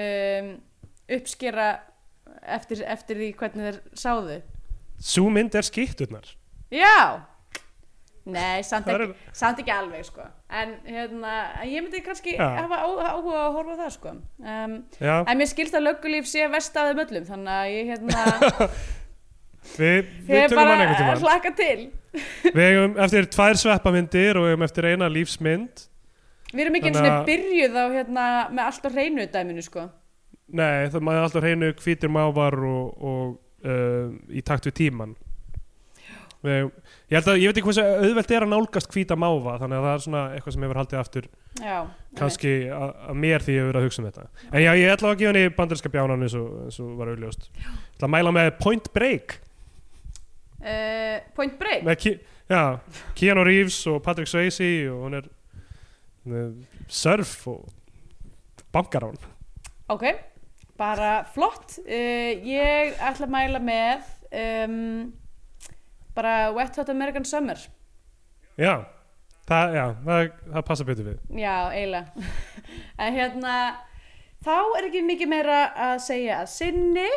um, uppskera eftir, eftir því hvernig þeir sáðu. Sú mynd er skýtturnar já! Nei, samt ekki, samt ekki alveg sko. en hérna, en ég myndi kannski Já. hafa áhuga á að horfa það sko. um, en mér skilst að löggulíf sé vest af þeim öllum þannig að ég hérna við, við tökum hann einhvern til. Við eigum eftir tvær sveppamyndir og við eigum eftir eina lífsmynd við erum ekki eins og byrjuð á hérna, með allt á hreinu dæminu sko. Nei, það maður alltaf hreinu hvítir mávar og, og uh, í takt við tíman Ég held að, ég veit ekki hversu auðvelt er að nálgast hvíta máva þannig að það er svona eitthvað sem hefur haldið aftur já, kannski að, mér því ég hefur verið að hugsa um þetta. En já, ég ætla að gefa henni bandarinska bjánan eins og, eins og var auðljóst Ég ætla að mæla með Point Break. Uh, Point Break? Með, Ki- Já, Keanu Reeves og Patrick Swayze og hún er surf og bankarán Ok, bara flott. Uh, ég ætla að mæla með um, bara Wet Hot American Summer. Já, það, já, það, það passa betur við Já, eiginlega. en hérna, þá er ekki mikið meira að segja að sinni.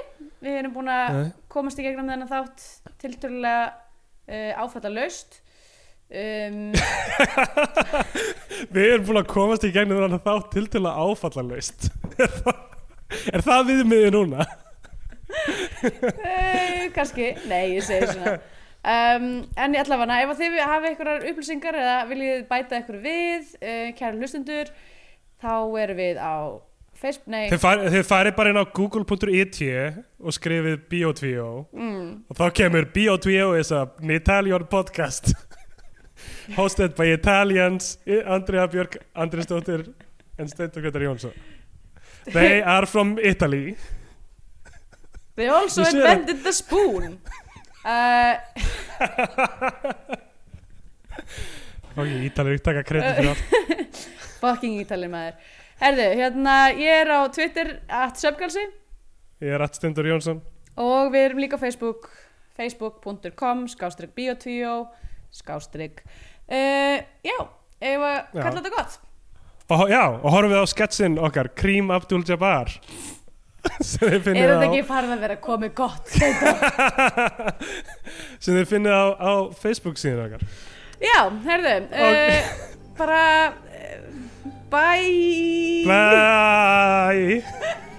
Við erum búin að komast í gegnum þennan þátt tiltölulega uh, áfalla laust. Um, Við erum búin að komast í gegnum þannig að þá til til að áfallalaust. Er það, er það viðmiðið núna? uh, kannski, nei, ég segi svona. Um, en ég ætla að ef að þið hafi einhverjar upplýsingar eða viljið bæta einhverju við, uh, kæra hlustundur, þá erum við á Facebook, nei, Þið þið farið bara inn á google.it og skrifið Bio2 mm, og þá kemur Bio2 is an Italian podcast hosted by Italians Andrea Björk Andrisdóttir and Steintor Gretar Jónsson. They are from Italy. They also invented the spoon. Uh, ég Ítalir ekki taka kredit fyrir allt. Fucking ítalið maður. Herðu, hérna, ég er á Twitter at Söpgalsi. Ég er Att Steintor Jónsson. Og við erum líka á Facebook, facebook.com, skástrygg biotvíó, skástrygg, uh, já, ef að kalla þetta gott. og, Já, og horfum við á sketsin okkar Cream Abdul Jabbar sem þið Er finnið þetta á ekki farið að vera komið gott? Þetta? sem þið finnið á, á Facebook síðan okkar Já, herðu, uh, bara uh, bye. Bye